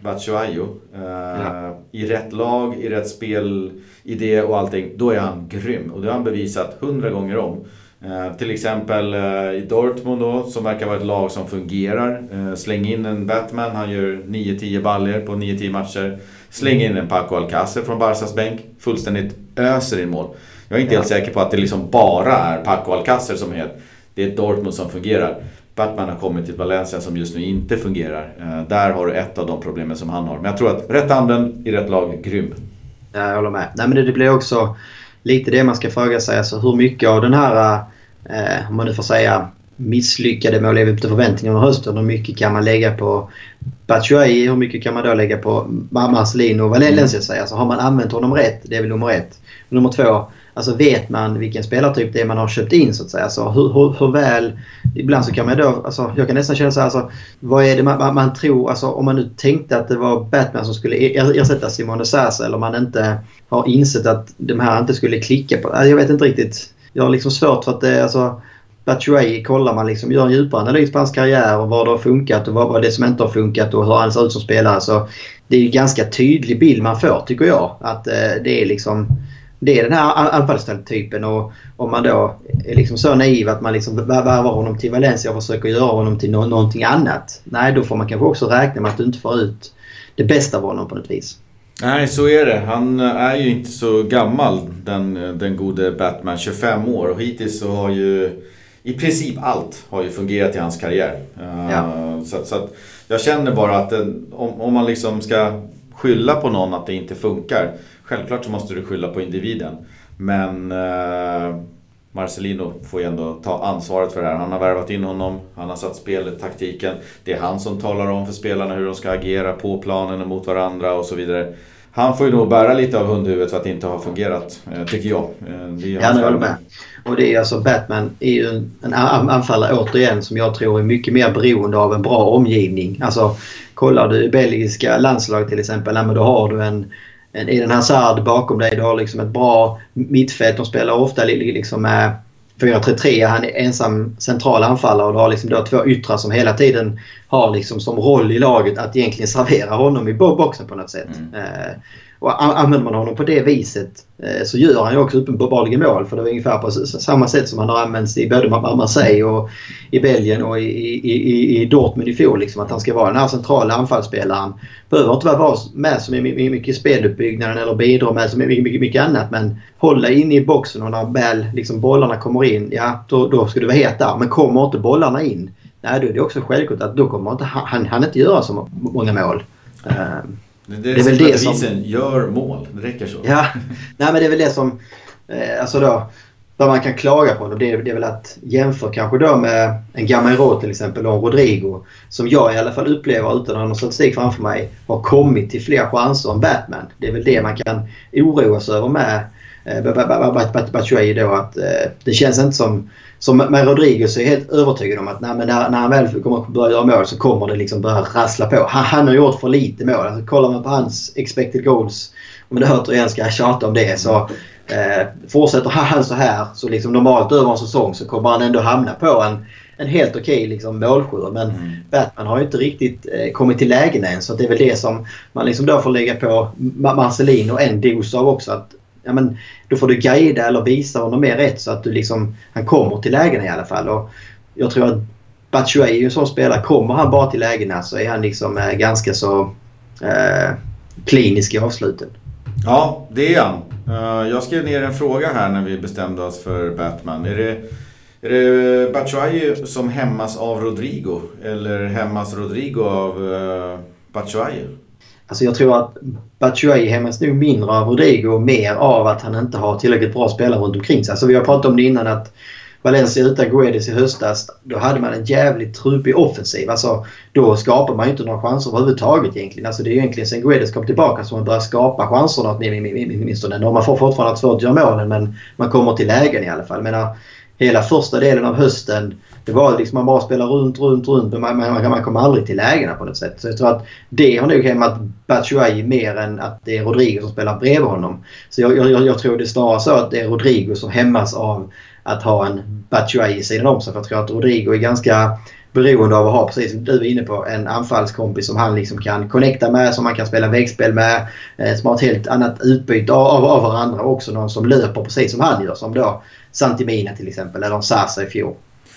Batshuayo uh, ja. i rätt lag, i rätt spelidé och allting, då är han grym. Och det har han bevisat hundra gånger om. Eh, till exempel eh, i Dortmund då, som verkar vara ett lag som fungerar. Eh, släng in en Batman, han gör 9-10 baller på 9-10 matcher. Släng in en Paco Alcacer från Barsas bänk, fullständigt öser in mål. Jag är inte ja. helt säker på att det liksom bara är Paco Alcacer som är Det är Dortmund som fungerar. Batman har kommit till Valencia som just nu inte fungerar. Där har du ett av de problemen som han har. Men jag tror att rätt använd i rätt lag, grym. Jag håller med. Nej, men det blir också lite det man ska fråga sig. Alltså hur mycket av den här, eh, om man nu får säga, misslyckade med att leva upp till förväntningarna hösten. Hur mycket kan man lägga på Batshuayi? Hur mycket kan man då lägga på Marcelino och Valencia? Mm. Alltså, har man använt honom rätt? Det är väl nummer ett. Nummer två, alltså vet man vilken spelartyp det är man har köpt in så att säga. Alltså, hur, hur, hur väl... Ibland så kan man då... Alltså, jag kan nästan känna så här, alltså, vad är det man, man, man, tror... Alltså, om man nu tänkte att det var Batman som skulle ersätta Simone Sasa eller om man inte har insett att de här inte skulle klicka på... Alltså, jag vet inte riktigt. Jag har liksom svårt för att det... Alltså, Batshuayi kollar man liksom, gör en djupare analys på hans karriär och vad det har funkat och vad, vad det som inte har funkat och hur han ser ut som spelare. Så det är en ganska tydlig bild man får tycker jag. Att eh, det är liksom det är den här anfallstypen och om man då är liksom så naiv att man liksom värvar honom till Valencia och försöker göra honom till någonting annat. Nej, då får man kanske också räkna med att du inte får ut det bästa av honom på något vis. Nej, så är det. Han är ju inte så gammal, den, den gode Batman. 25 år och hittills så har ju i princip allt har ju fungerat i hans karriär. Ja. Så, så att jag känner bara att om, om man liksom ska skylla på någon att det inte funkar. Självklart så måste du skylla på individen. Men eh, Marcelino får ju ändå ta ansvaret för det här. Han har värvat in honom, han har satt spelet, taktiken. Det är han som talar om för spelarna hur de ska agera på planen och mot varandra och så vidare. Han får ju nog bära lite av hundhuvudet för att det inte har fungerat, eh, tycker jag. Eh, det är ja, jag med. Och det är alltså Batman är ju en, anfallare återigen som jag tror är mycket mer beroende av en bra omgivning. Alltså kollar du belgiska landslaget till exempel, ja, men då har du en, en Eden Hazard bakom dig. Du har liksom ett bra mittfält. De spelar ofta liksom med 4-3-3. Han är ensam central anfallare och du har liksom då två yttrar som hela tiden har liksom som roll i laget att egentligen servera honom i boxen på något sätt. Mm. Och använder man honom på det viset eh, så gör han ju också uppenbarligen mål. För det var ungefär på samma sätt som han har använts i både Marseille och i Belgien och i, i, i Dortmund i fjol. Liksom, att han ska vara den här centrala anfallsspelaren. Behöver inte vara med så mycket i speluppbyggnaden eller bidra med så mycket, mycket, mycket annat. Men hålla in i boxen och när väl liksom, bollarna kommer in, ja då, då ska du vara het där. Men kommer inte bollarna in, nej då är det också självklart att då kommer inte, han, han inte göra så många mål. Uh, det, det, det är väl det som... Gör mål, det räcker så. Ja, nej men det är väl det som... Eh, alltså då, vad man kan klaga på det, det är väl att jämföra kanske då med en Gamero till exempel och Rodrigo. Som jag i alla fall upplever utan att ha någon statistik framför mig har kommit till fler chanser än Batman. Det är väl det man kan oroa sig över med eh, Batshuayi då att eh, det känns inte som som med Rodriguez är jag helt övertygad om att när, när, när han väl kommer börja göra mål så kommer det liksom börja rassla på. Han, han har gjort för lite mål. Alltså, kollar man på hans expected goals, om det återigen ska jag tjata om det, så eh, fortsätter han så här så liksom normalt över en säsong så kommer han ändå hamna på en, en helt okej okay, liksom, målskjut. Men mm. Batman har ju inte riktigt eh, kommit till lägen än så det är väl det som man liksom då får lägga på Marcelino en dos av också. Att ja, men, då får du guida eller visa honom mer rätt så att du liksom, han kommer till lägena i alla fall. Och jag tror att Batshuayi är ju en sån spelare. Kommer han bara till lägena så är han liksom eh, ganska så eh, klinisk i avsluten. Ja, det är han. Eh, jag skrev ner en fråga här när vi bestämde oss för Batman. Är det, är det Batshuayi som hämmas av Rodrigo? Eller hämmas Rodrigo av uh, Batshuayi? Alltså jag tror att Batshuayi hämmas nog mindre av Rodrigo och mer av att han inte har tillräckligt bra spelare runt omkring sig. Alltså vi har pratat om det innan att Valencia utan Guedes i höstas, då hade man en jävligt trupig offensiv. Alltså, då skapar man ju inte några chanser överhuvudtaget egentligen. Alltså, det är ju egentligen sen Guedes kom tillbaka som man börjar skapa chanserna åtminstone. Man får fortfarande svårt att göra målen men man kommer till lägen i alla fall. Men, hela första delen av hösten det var liksom man bara spelar runt, runt, runt men man, man, man kommer aldrig till lägena på något sätt. Så jag tror att det har nog hämmat Batshuayi mer än att det är Rodrigo som spelar bredvid honom. Så jag, jag, jag tror det är snarare så att det är Rodrigo som hämmas av att ha en Batshuayi i sidan om sig. För jag tror att Rodrigo är ganska beroende av att ha, precis som du är inne på, en anfallskompis som han liksom kan connecta med, som man kan spela vägspel med. Eh, som har ett helt annat utbyte av, av varandra. också någon som löper precis som han gör. Som då Santimina till exempel, eller Sasa i fjol.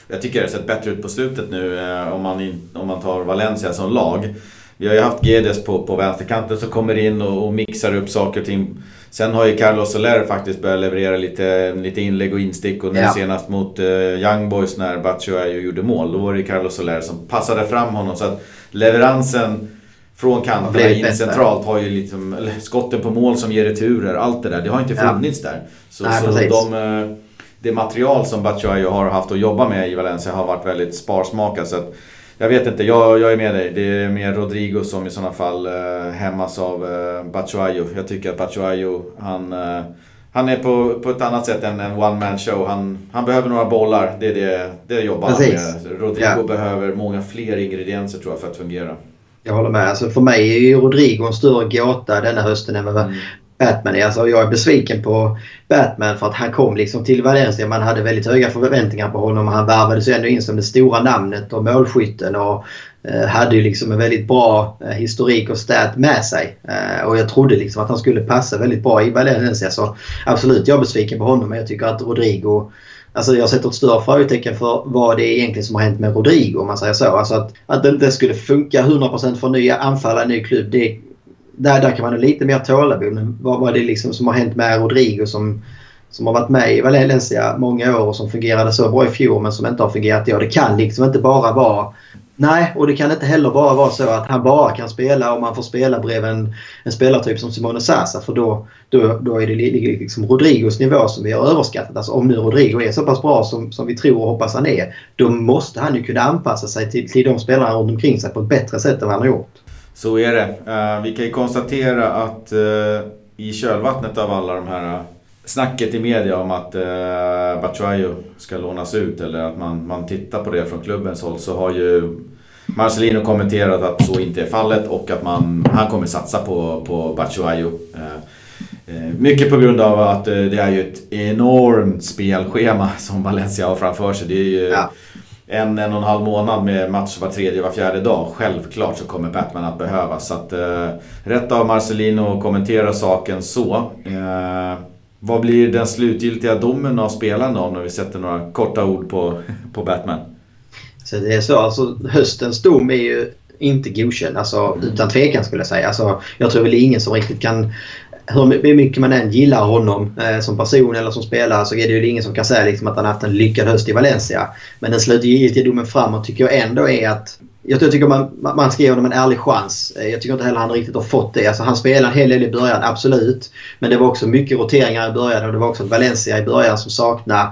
Jag tycker det har sett bättre ut på slutet nu eh, om man, om man tar Valencia som lag. Vi har ju haft Gedes på, på vänsterkanten som kommer in och, och mixar upp saker och ting. Sen har ju Carlos Soler faktiskt börjat leverera lite, lite inlägg och instick och nu ja. senast mot uh, Young Boys när Batshuayi gjorde mål. Då var det Carlos Soler som passade fram honom. Så att leveransen från kanterna in centralt har ju liksom, eller skotten på mål som ger returer, allt det där. Det har inte funnits ja. där. Så, Nej, så de, eh, det material som Batshuayi har haft att jobba med i Valencia har varit väldigt sparsmakat. Så att, jag vet inte, jag, jag är med dig. Det är mer Rodrigo som i sådana fall eh, hämmas av eh, Batshuayi. Jag tycker att Batshuayi, han, eh, han är på, på ett annat sätt än en one man show. Han, han behöver några bollar, det är det, det jobbar han med. Rodrigo ja. behöver många fler ingredienser tror jag för att fungera. Jag håller med. Alltså för mig är ju Rodrigo en större gåta denna hösten än vad mm. Batman är. Alltså jag är besviken på Batman för att han kom liksom till Valencia. Man hade väldigt höga förväntningar på honom. Han värvades ju ändå in som det stora namnet och målskytten. Och eh, hade ju liksom en väldigt bra eh, historik och stat med sig. Eh, och jag trodde liksom att han skulle passa väldigt bra i Valencia. Så absolut, jag är besviken på honom. Men jag tycker att Rodrigo Alltså jag sätter ett större frågetecken för vad det är egentligen som har hänt med Rodrigo om man säger så. Alltså att, att det inte skulle funka 100% för nya anfallare i en ny klubb. Det, där, där kan man ha lite mer tålamod. Vad, vad är det liksom som har hänt med Rodrigo som, som har varit med i Valencia många år och som fungerade så bra i fjol men som inte har fungerat i år. Det kan liksom inte bara vara Nej, och det kan inte heller bara vara så att han bara kan spela om han får spela bredvid en, en spelartyp som Simone Sasa. För då, då, då är det liksom Rodrigos nivå som vi har överskattat. Alltså om nu Rodrigo är så pass bra som, som vi tror och hoppas han är. Då måste han ju kunna anpassa sig till, till de spelarna runt omkring sig på ett bättre sätt än vad han har gjort. Så är det. Eh, vi kan ju konstatera att eh, i kölvattnet av alla de här eh, snacket i media om att Batshuayu ska lånas ut eller att man, man tittar på det från klubbens håll så har ju Marcelino kommenterat att så inte är fallet och att man, han kommer satsa på, på Batshuayu. Mycket på grund av att det är ju ett enormt spelschema som Valencia har framför sig. Det är ju, ja en, en och en halv månad med match var tredje, var fjärde dag. Självklart så kommer Batman att behövas. Så att, eh, rätt av Marcelino att kommentera saken så. Eh, vad blir den slutgiltiga domen av spelaren då, när vi sätter några korta ord på, på Batman? Så det är så, alltså höstens dom är ju inte godkänd. Alltså, utan tvekan skulle jag säga. Alltså, jag tror väl ingen som riktigt kan hur mycket man än gillar honom eh, som person eller som spelare så är det ju ingen som kan säga liksom, att han haft en lyckad höst i Valencia. Men den slutgiltiga domen framåt tycker jag ändå är att jag tycker man, man ska ge honom en ärlig chans. Eh, jag tycker inte heller han riktigt har fått det. Alltså, han spelade en hel del i början, absolut. Men det var också mycket roteringar i början och det var också Valencia i början som saknade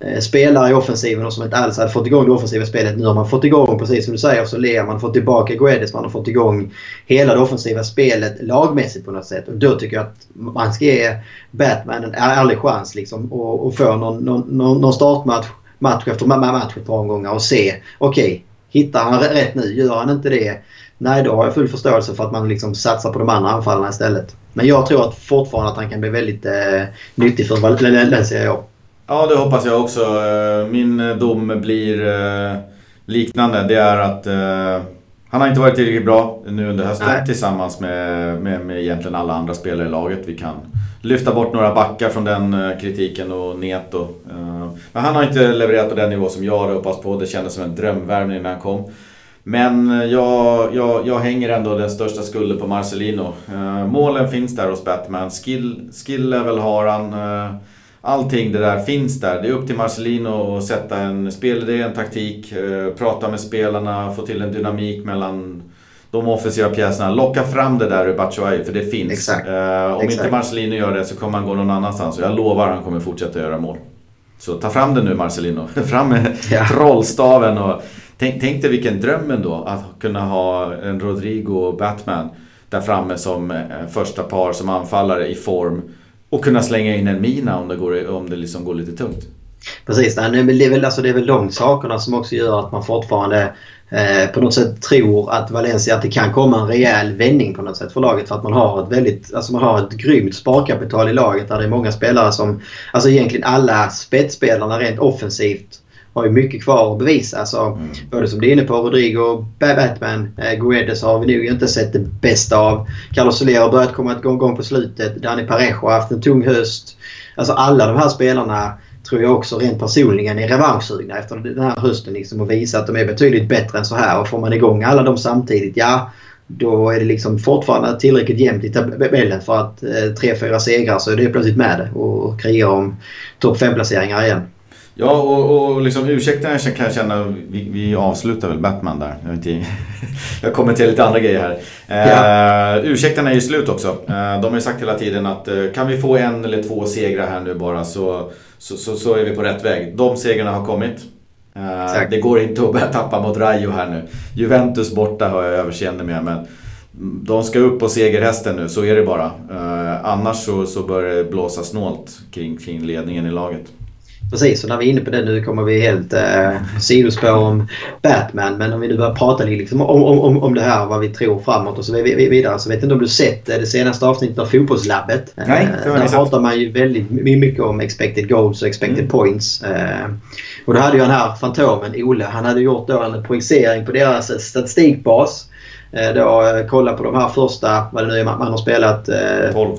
Eh, spelare i offensiven och som inte alls hade fått igång det offensiva spelet. Nu har man fått igång, precis som du säger, så Lea, man har fått tillbaka Guedes, man har fått igång hela det offensiva spelet lagmässigt på något sätt. Och då tycker jag att man ska ge Batman en ärlig chans liksom och, och få någon, någon, någon startmatch match efter match ett par omgångar och se, okej, okay, hittar han rätt nu? Gör han inte det? Nej, då har jag full förståelse för att man liksom satsar på de andra anfallarna istället. Men jag tror att fortfarande att han kan bli väldigt eh, nyttig för Valencia i år. Ja, det hoppas jag också. Eh, min eh, dom blir eh, liknande. Det är att han har inte varit tillräckligt bra nu under hösten Nej. tillsammans med, med, med egentligen alla andra spelare i laget. Vi kan lyfta bort några backar från den kritiken och Neto. Men han har inte levererat på den nivå som jag hade hoppats på. Det kändes som en drömvärmning när han kom. Men jag, jag, jag hänger ändå den största skulden på Marcelino. Målen finns där hos Batman. Skill, skill level har han allting det där finns där. Det är upp till Marcelino att sätta en spelidé, en taktik, eh, prata med spelarna, få till en dynamik mellan de offensiva pjäserna. Locka fram det där ur Batshuayi, för det finns. Exakt. Eh, om Exakt. inte Marcelino gör det så kommer han gå någon annanstans. Och jag lovar att han kommer fortsätta göra mål. Så ta fram det nu Marcelino. fram med ja. trollstaven. Och, tänk, tänk dig vilken dröm ändå att kunna ha en Rodrigo och Batman där framme som eh, första par, som anfallare i form. Och kunna slänga in en mina om det, går, om det liksom går lite tungt. Precis, det är väl, alltså det är väl de sakerna som också gör att man fortfarande eh, på något sätt tror att Valencia, att det kan komma en rejäl vändning på något sätt för laget. För att man har ett väldigt, alltså man har ett grymt sparkapital i laget där det är många spelare som, alltså egentligen alla spetsspelarna rent offensivt har ju mycket kvar att bevisa. Alltså, mm. Både som du är inne på, Rodrigo, Batman, eh, Guedes har vi nog inte sett det bästa av. Carlos Soler har börjat komma igång på slutet. Dani Parejo har haft en tung höst. Alltså alla de här spelarna tror jag också rent personligen är revanschsugna efter den här hösten liksom och visa att de är betydligt bättre än så här. Och får man igång alla dem samtidigt, ja då är det liksom fortfarande tillräckligt jämnt i tabellen för att eh, tre, fyra segrar så är det plötsligt med och krigar om topp 5-placeringar igen. Ja, och, och liksom ursäkterna kan jag känna, vi, vi avslutar väl Batman där. Jag, inte, jag kommer till lite andra grejer här. Ja. Uh, ursäkterna är ju slut också. Uh, de har ju sagt hela tiden att uh, kan vi få en eller två segrar här nu bara så, så, så, så är vi på rätt väg. De segrarna har kommit. Uh, det går inte att börja tappa mot Rayo här nu. Juventus borta har jag överseende med men de ska upp på segerhästen nu, så är det bara. Annars så, så bör det blåsa snålt kring, kring ledningen i laget. Precis, och när vi är inne på det nu kommer vi helt eh, sidospår om Batman. Men om vi nu börjar prata liksom om, om, om det här, vad vi tror framåt och så vidare. Så vet inte om du sett det senaste avsnittet av Fotbollslabbet. Nej, det har Där pratar man ju väldigt mycket om expected goals och expected mm. points. Eh, och då hade ju han här, Fantomen, Ole, han hade gjort då en projicering på deras statistikbas. Eh, då eh, kolla på de här första, vad det nu är man har spelat, eh, 12,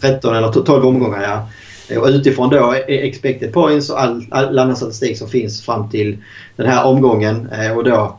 13 eller 12 omgångar. Ja. Och utifrån då expected points och all, all annan statistik som finns fram till den här omgången och då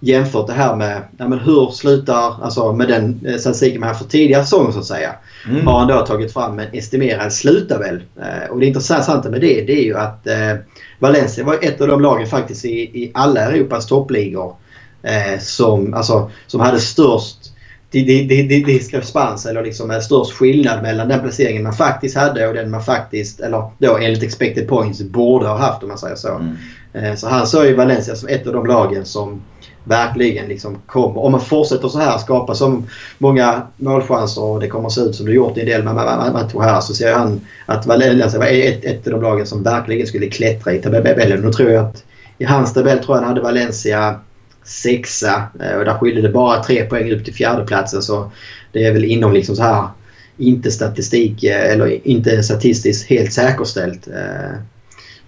jämfört det här med ja, men hur slutar, alltså med den statistiken man haft för tidigare säsonger så att säga. Mm. Har han då tagit fram en estimerad sluttabell. Och det intressanta med det, det är ju att eh, Valencia var ett av de lagen faktiskt i, i alla Europas toppligor eh, som, alltså, som hade störst diskrepans eller liksom störst skillnad mellan den placeringen man faktiskt hade och den man faktiskt, eller då enligt expected points, borde ha haft om man säger så. Mm. Eh, så han såg ju Valencia som ett av de lagen som verkligen liksom kommer, om man fortsätter så här, skapa så många målchanser och det kommer se ut som det gjort i en del matcher här så ser han att Valencia var ett, ett av de lagen som verkligen skulle klättra i tabellen. Nu tror jag att i hans tabell tror jag han hade Valencia sexa eh, och där skilde det bara tre poäng upp till fjärdeplatsen så det är väl inom liksom så här inte statistik eh, eller inte statistiskt helt säkerställt. Eh,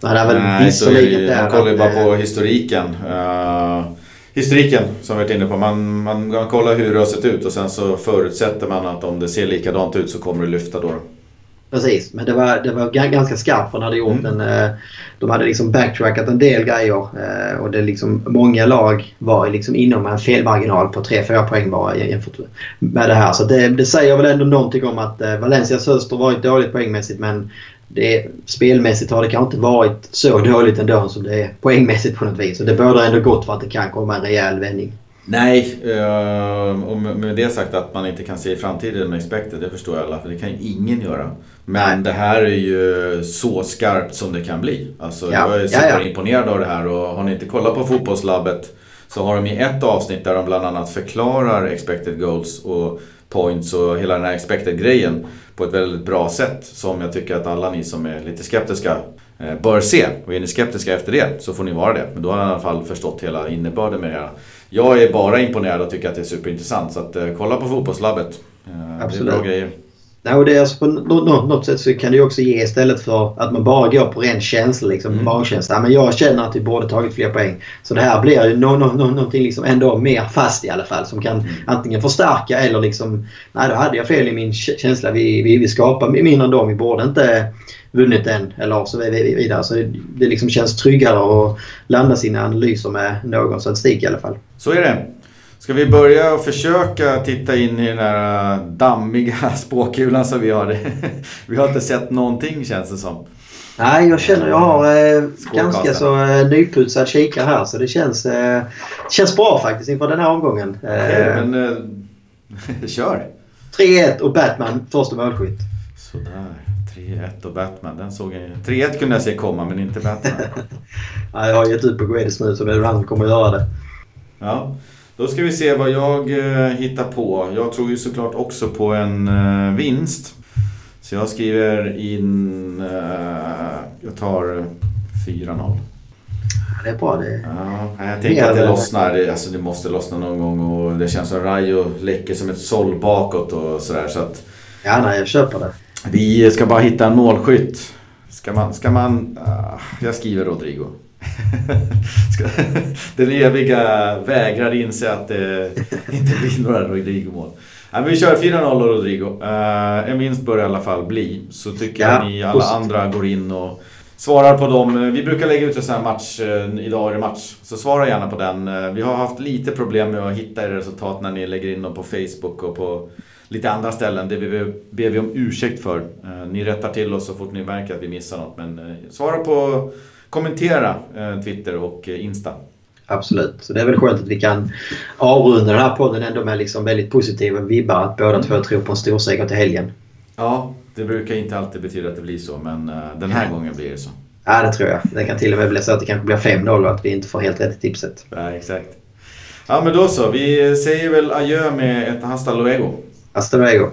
det är väl Nej, så är det, man kollar ju bara på historiken. Uh, historiken som vi varit inne på. Man, man, man kollar hur det har sett ut och sen så förutsätter man att om det ser likadant ut så kommer det lyfta då. Precis, men det var, det var ganska skarpt för de hade gjort mm. en... Eh, de hade liksom backtrackat en del grejer eh, och det liksom, många lag var liksom inom en felmarginal på 3-4 poäng bara jämfört med det här. Så det, det säger väl ändå någonting om att eh, Valencias höst har varit dåligt poängmässigt men det, spelmässigt har det kanske inte varit så dåligt ändå som det är poängmässigt på något vis. Och det bådar ändå gott för att det kan komma en rejäl vändning. Nej, och med det sagt att man inte kan se i framtiden med expected, det förstår jag alla, för det kan ju ingen göra. Men Nej. det här är ju så skarpt som det kan bli. Alltså, ja. Jag är superimponerad ja, ja. av det här och har ni inte kollat på Fotbollslabbet så har de i ett avsnitt där de bland annat förklarar expected goals och points och hela den här expected-grejen på ett väldigt bra sätt som jag tycker att alla ni som är lite skeptiska eh, bör se. Och är ni skeptiska efter det så får ni vara det. Men då har ni i alla fall förstått hela innebörden med det Jag är bara imponerad och tycker att det är superintressant. Så att, eh, kolla på Fotbollslabbet. Absolut. Det är bra grejer. Nej, och det är alltså på något, sätt så kan det också ge istället för att man bara går på ren känsla, liksom, mm. magkänsla. Men jag känner att vi borde tagit fler poäng. Så det här blir ju no, no, no, någonting liksom ändå mer fast i alla fall som kan mm. antingen förstärka eller liksom... Nej, då hade jag fel i min känsla. Vi, vi, vi skapar mindre än dem. Vi borde inte vunnit än eller så vidare. Så det, det liksom känns tryggare att landa sina analyser med någon statistik i alla fall. Så är det. Ska vi börja och försöka titta in i den här dammiga spåkulan som vi har? vi har inte sett någonting känns det som. Nej, jag känner jag har eh, ganska så eh, nyputsad kikare här så det känns, eh, känns bra faktiskt inför den här omgången. Eh, men eh, kör! 3-1 och Batman första målskytt. Sådär. 3-1 och Batman. Den såg jag 3-1 kunde jag se komma men inte Batman. Nej, jag har gett ut på Guedes nu så det är han kommer att göra det. Ja. Då ska vi se vad jag eh, hittar på. Jag tror ju såklart också på en eh, vinst. Så jag skriver in... Eh, jag tar 4-0. Det är bra det. Ja, jag tänker att det lossnar. Alltså det måste lossna någon gång och det känns som Rayo läcker som ett såll bakåt och sådär. Så att, ja, nej, jag köper det. Vi ska bara hitta en målskytt. Ska man... Ska man uh, jag skriver Rodrigo. Den eviga vägrar inse att det inte blir några Rodrigo-mål. vi kör 4-0 Rodrigo. Uh, en vinst bör i alla fall bli. Så tycker ja, jag ni alla andra går in och svarar på dem. Vi brukar lägga ut en sån här match, uh, idag är det match. Så svara gärna på den. Vi har haft lite problem med att hitta era resultat när ni lägger in dem på Facebook och på lite andra ställen. Det ber vi om ursäkt för. Ni rättar till oss så fort ni märker att vi missar något. Men svara på kommentera eh, Twitter och eh, Insta. Absolut. Så det är väl skönt att vi kan avrunda den här podden ändå med liksom väldigt positiva vibbar. Att båda två tror på en storseger till helgen. Ja, det brukar inte alltid betyda att det blir så, men uh, den här gången blir det så. Ja, det tror jag. Det kan till och med bli så att det kanske blir 5-0 och att vi inte får helt rätt i tipset. Ja, exakt. Ja, men då så. Vi säger väl adjö med ett hasta luego. Hasta luego.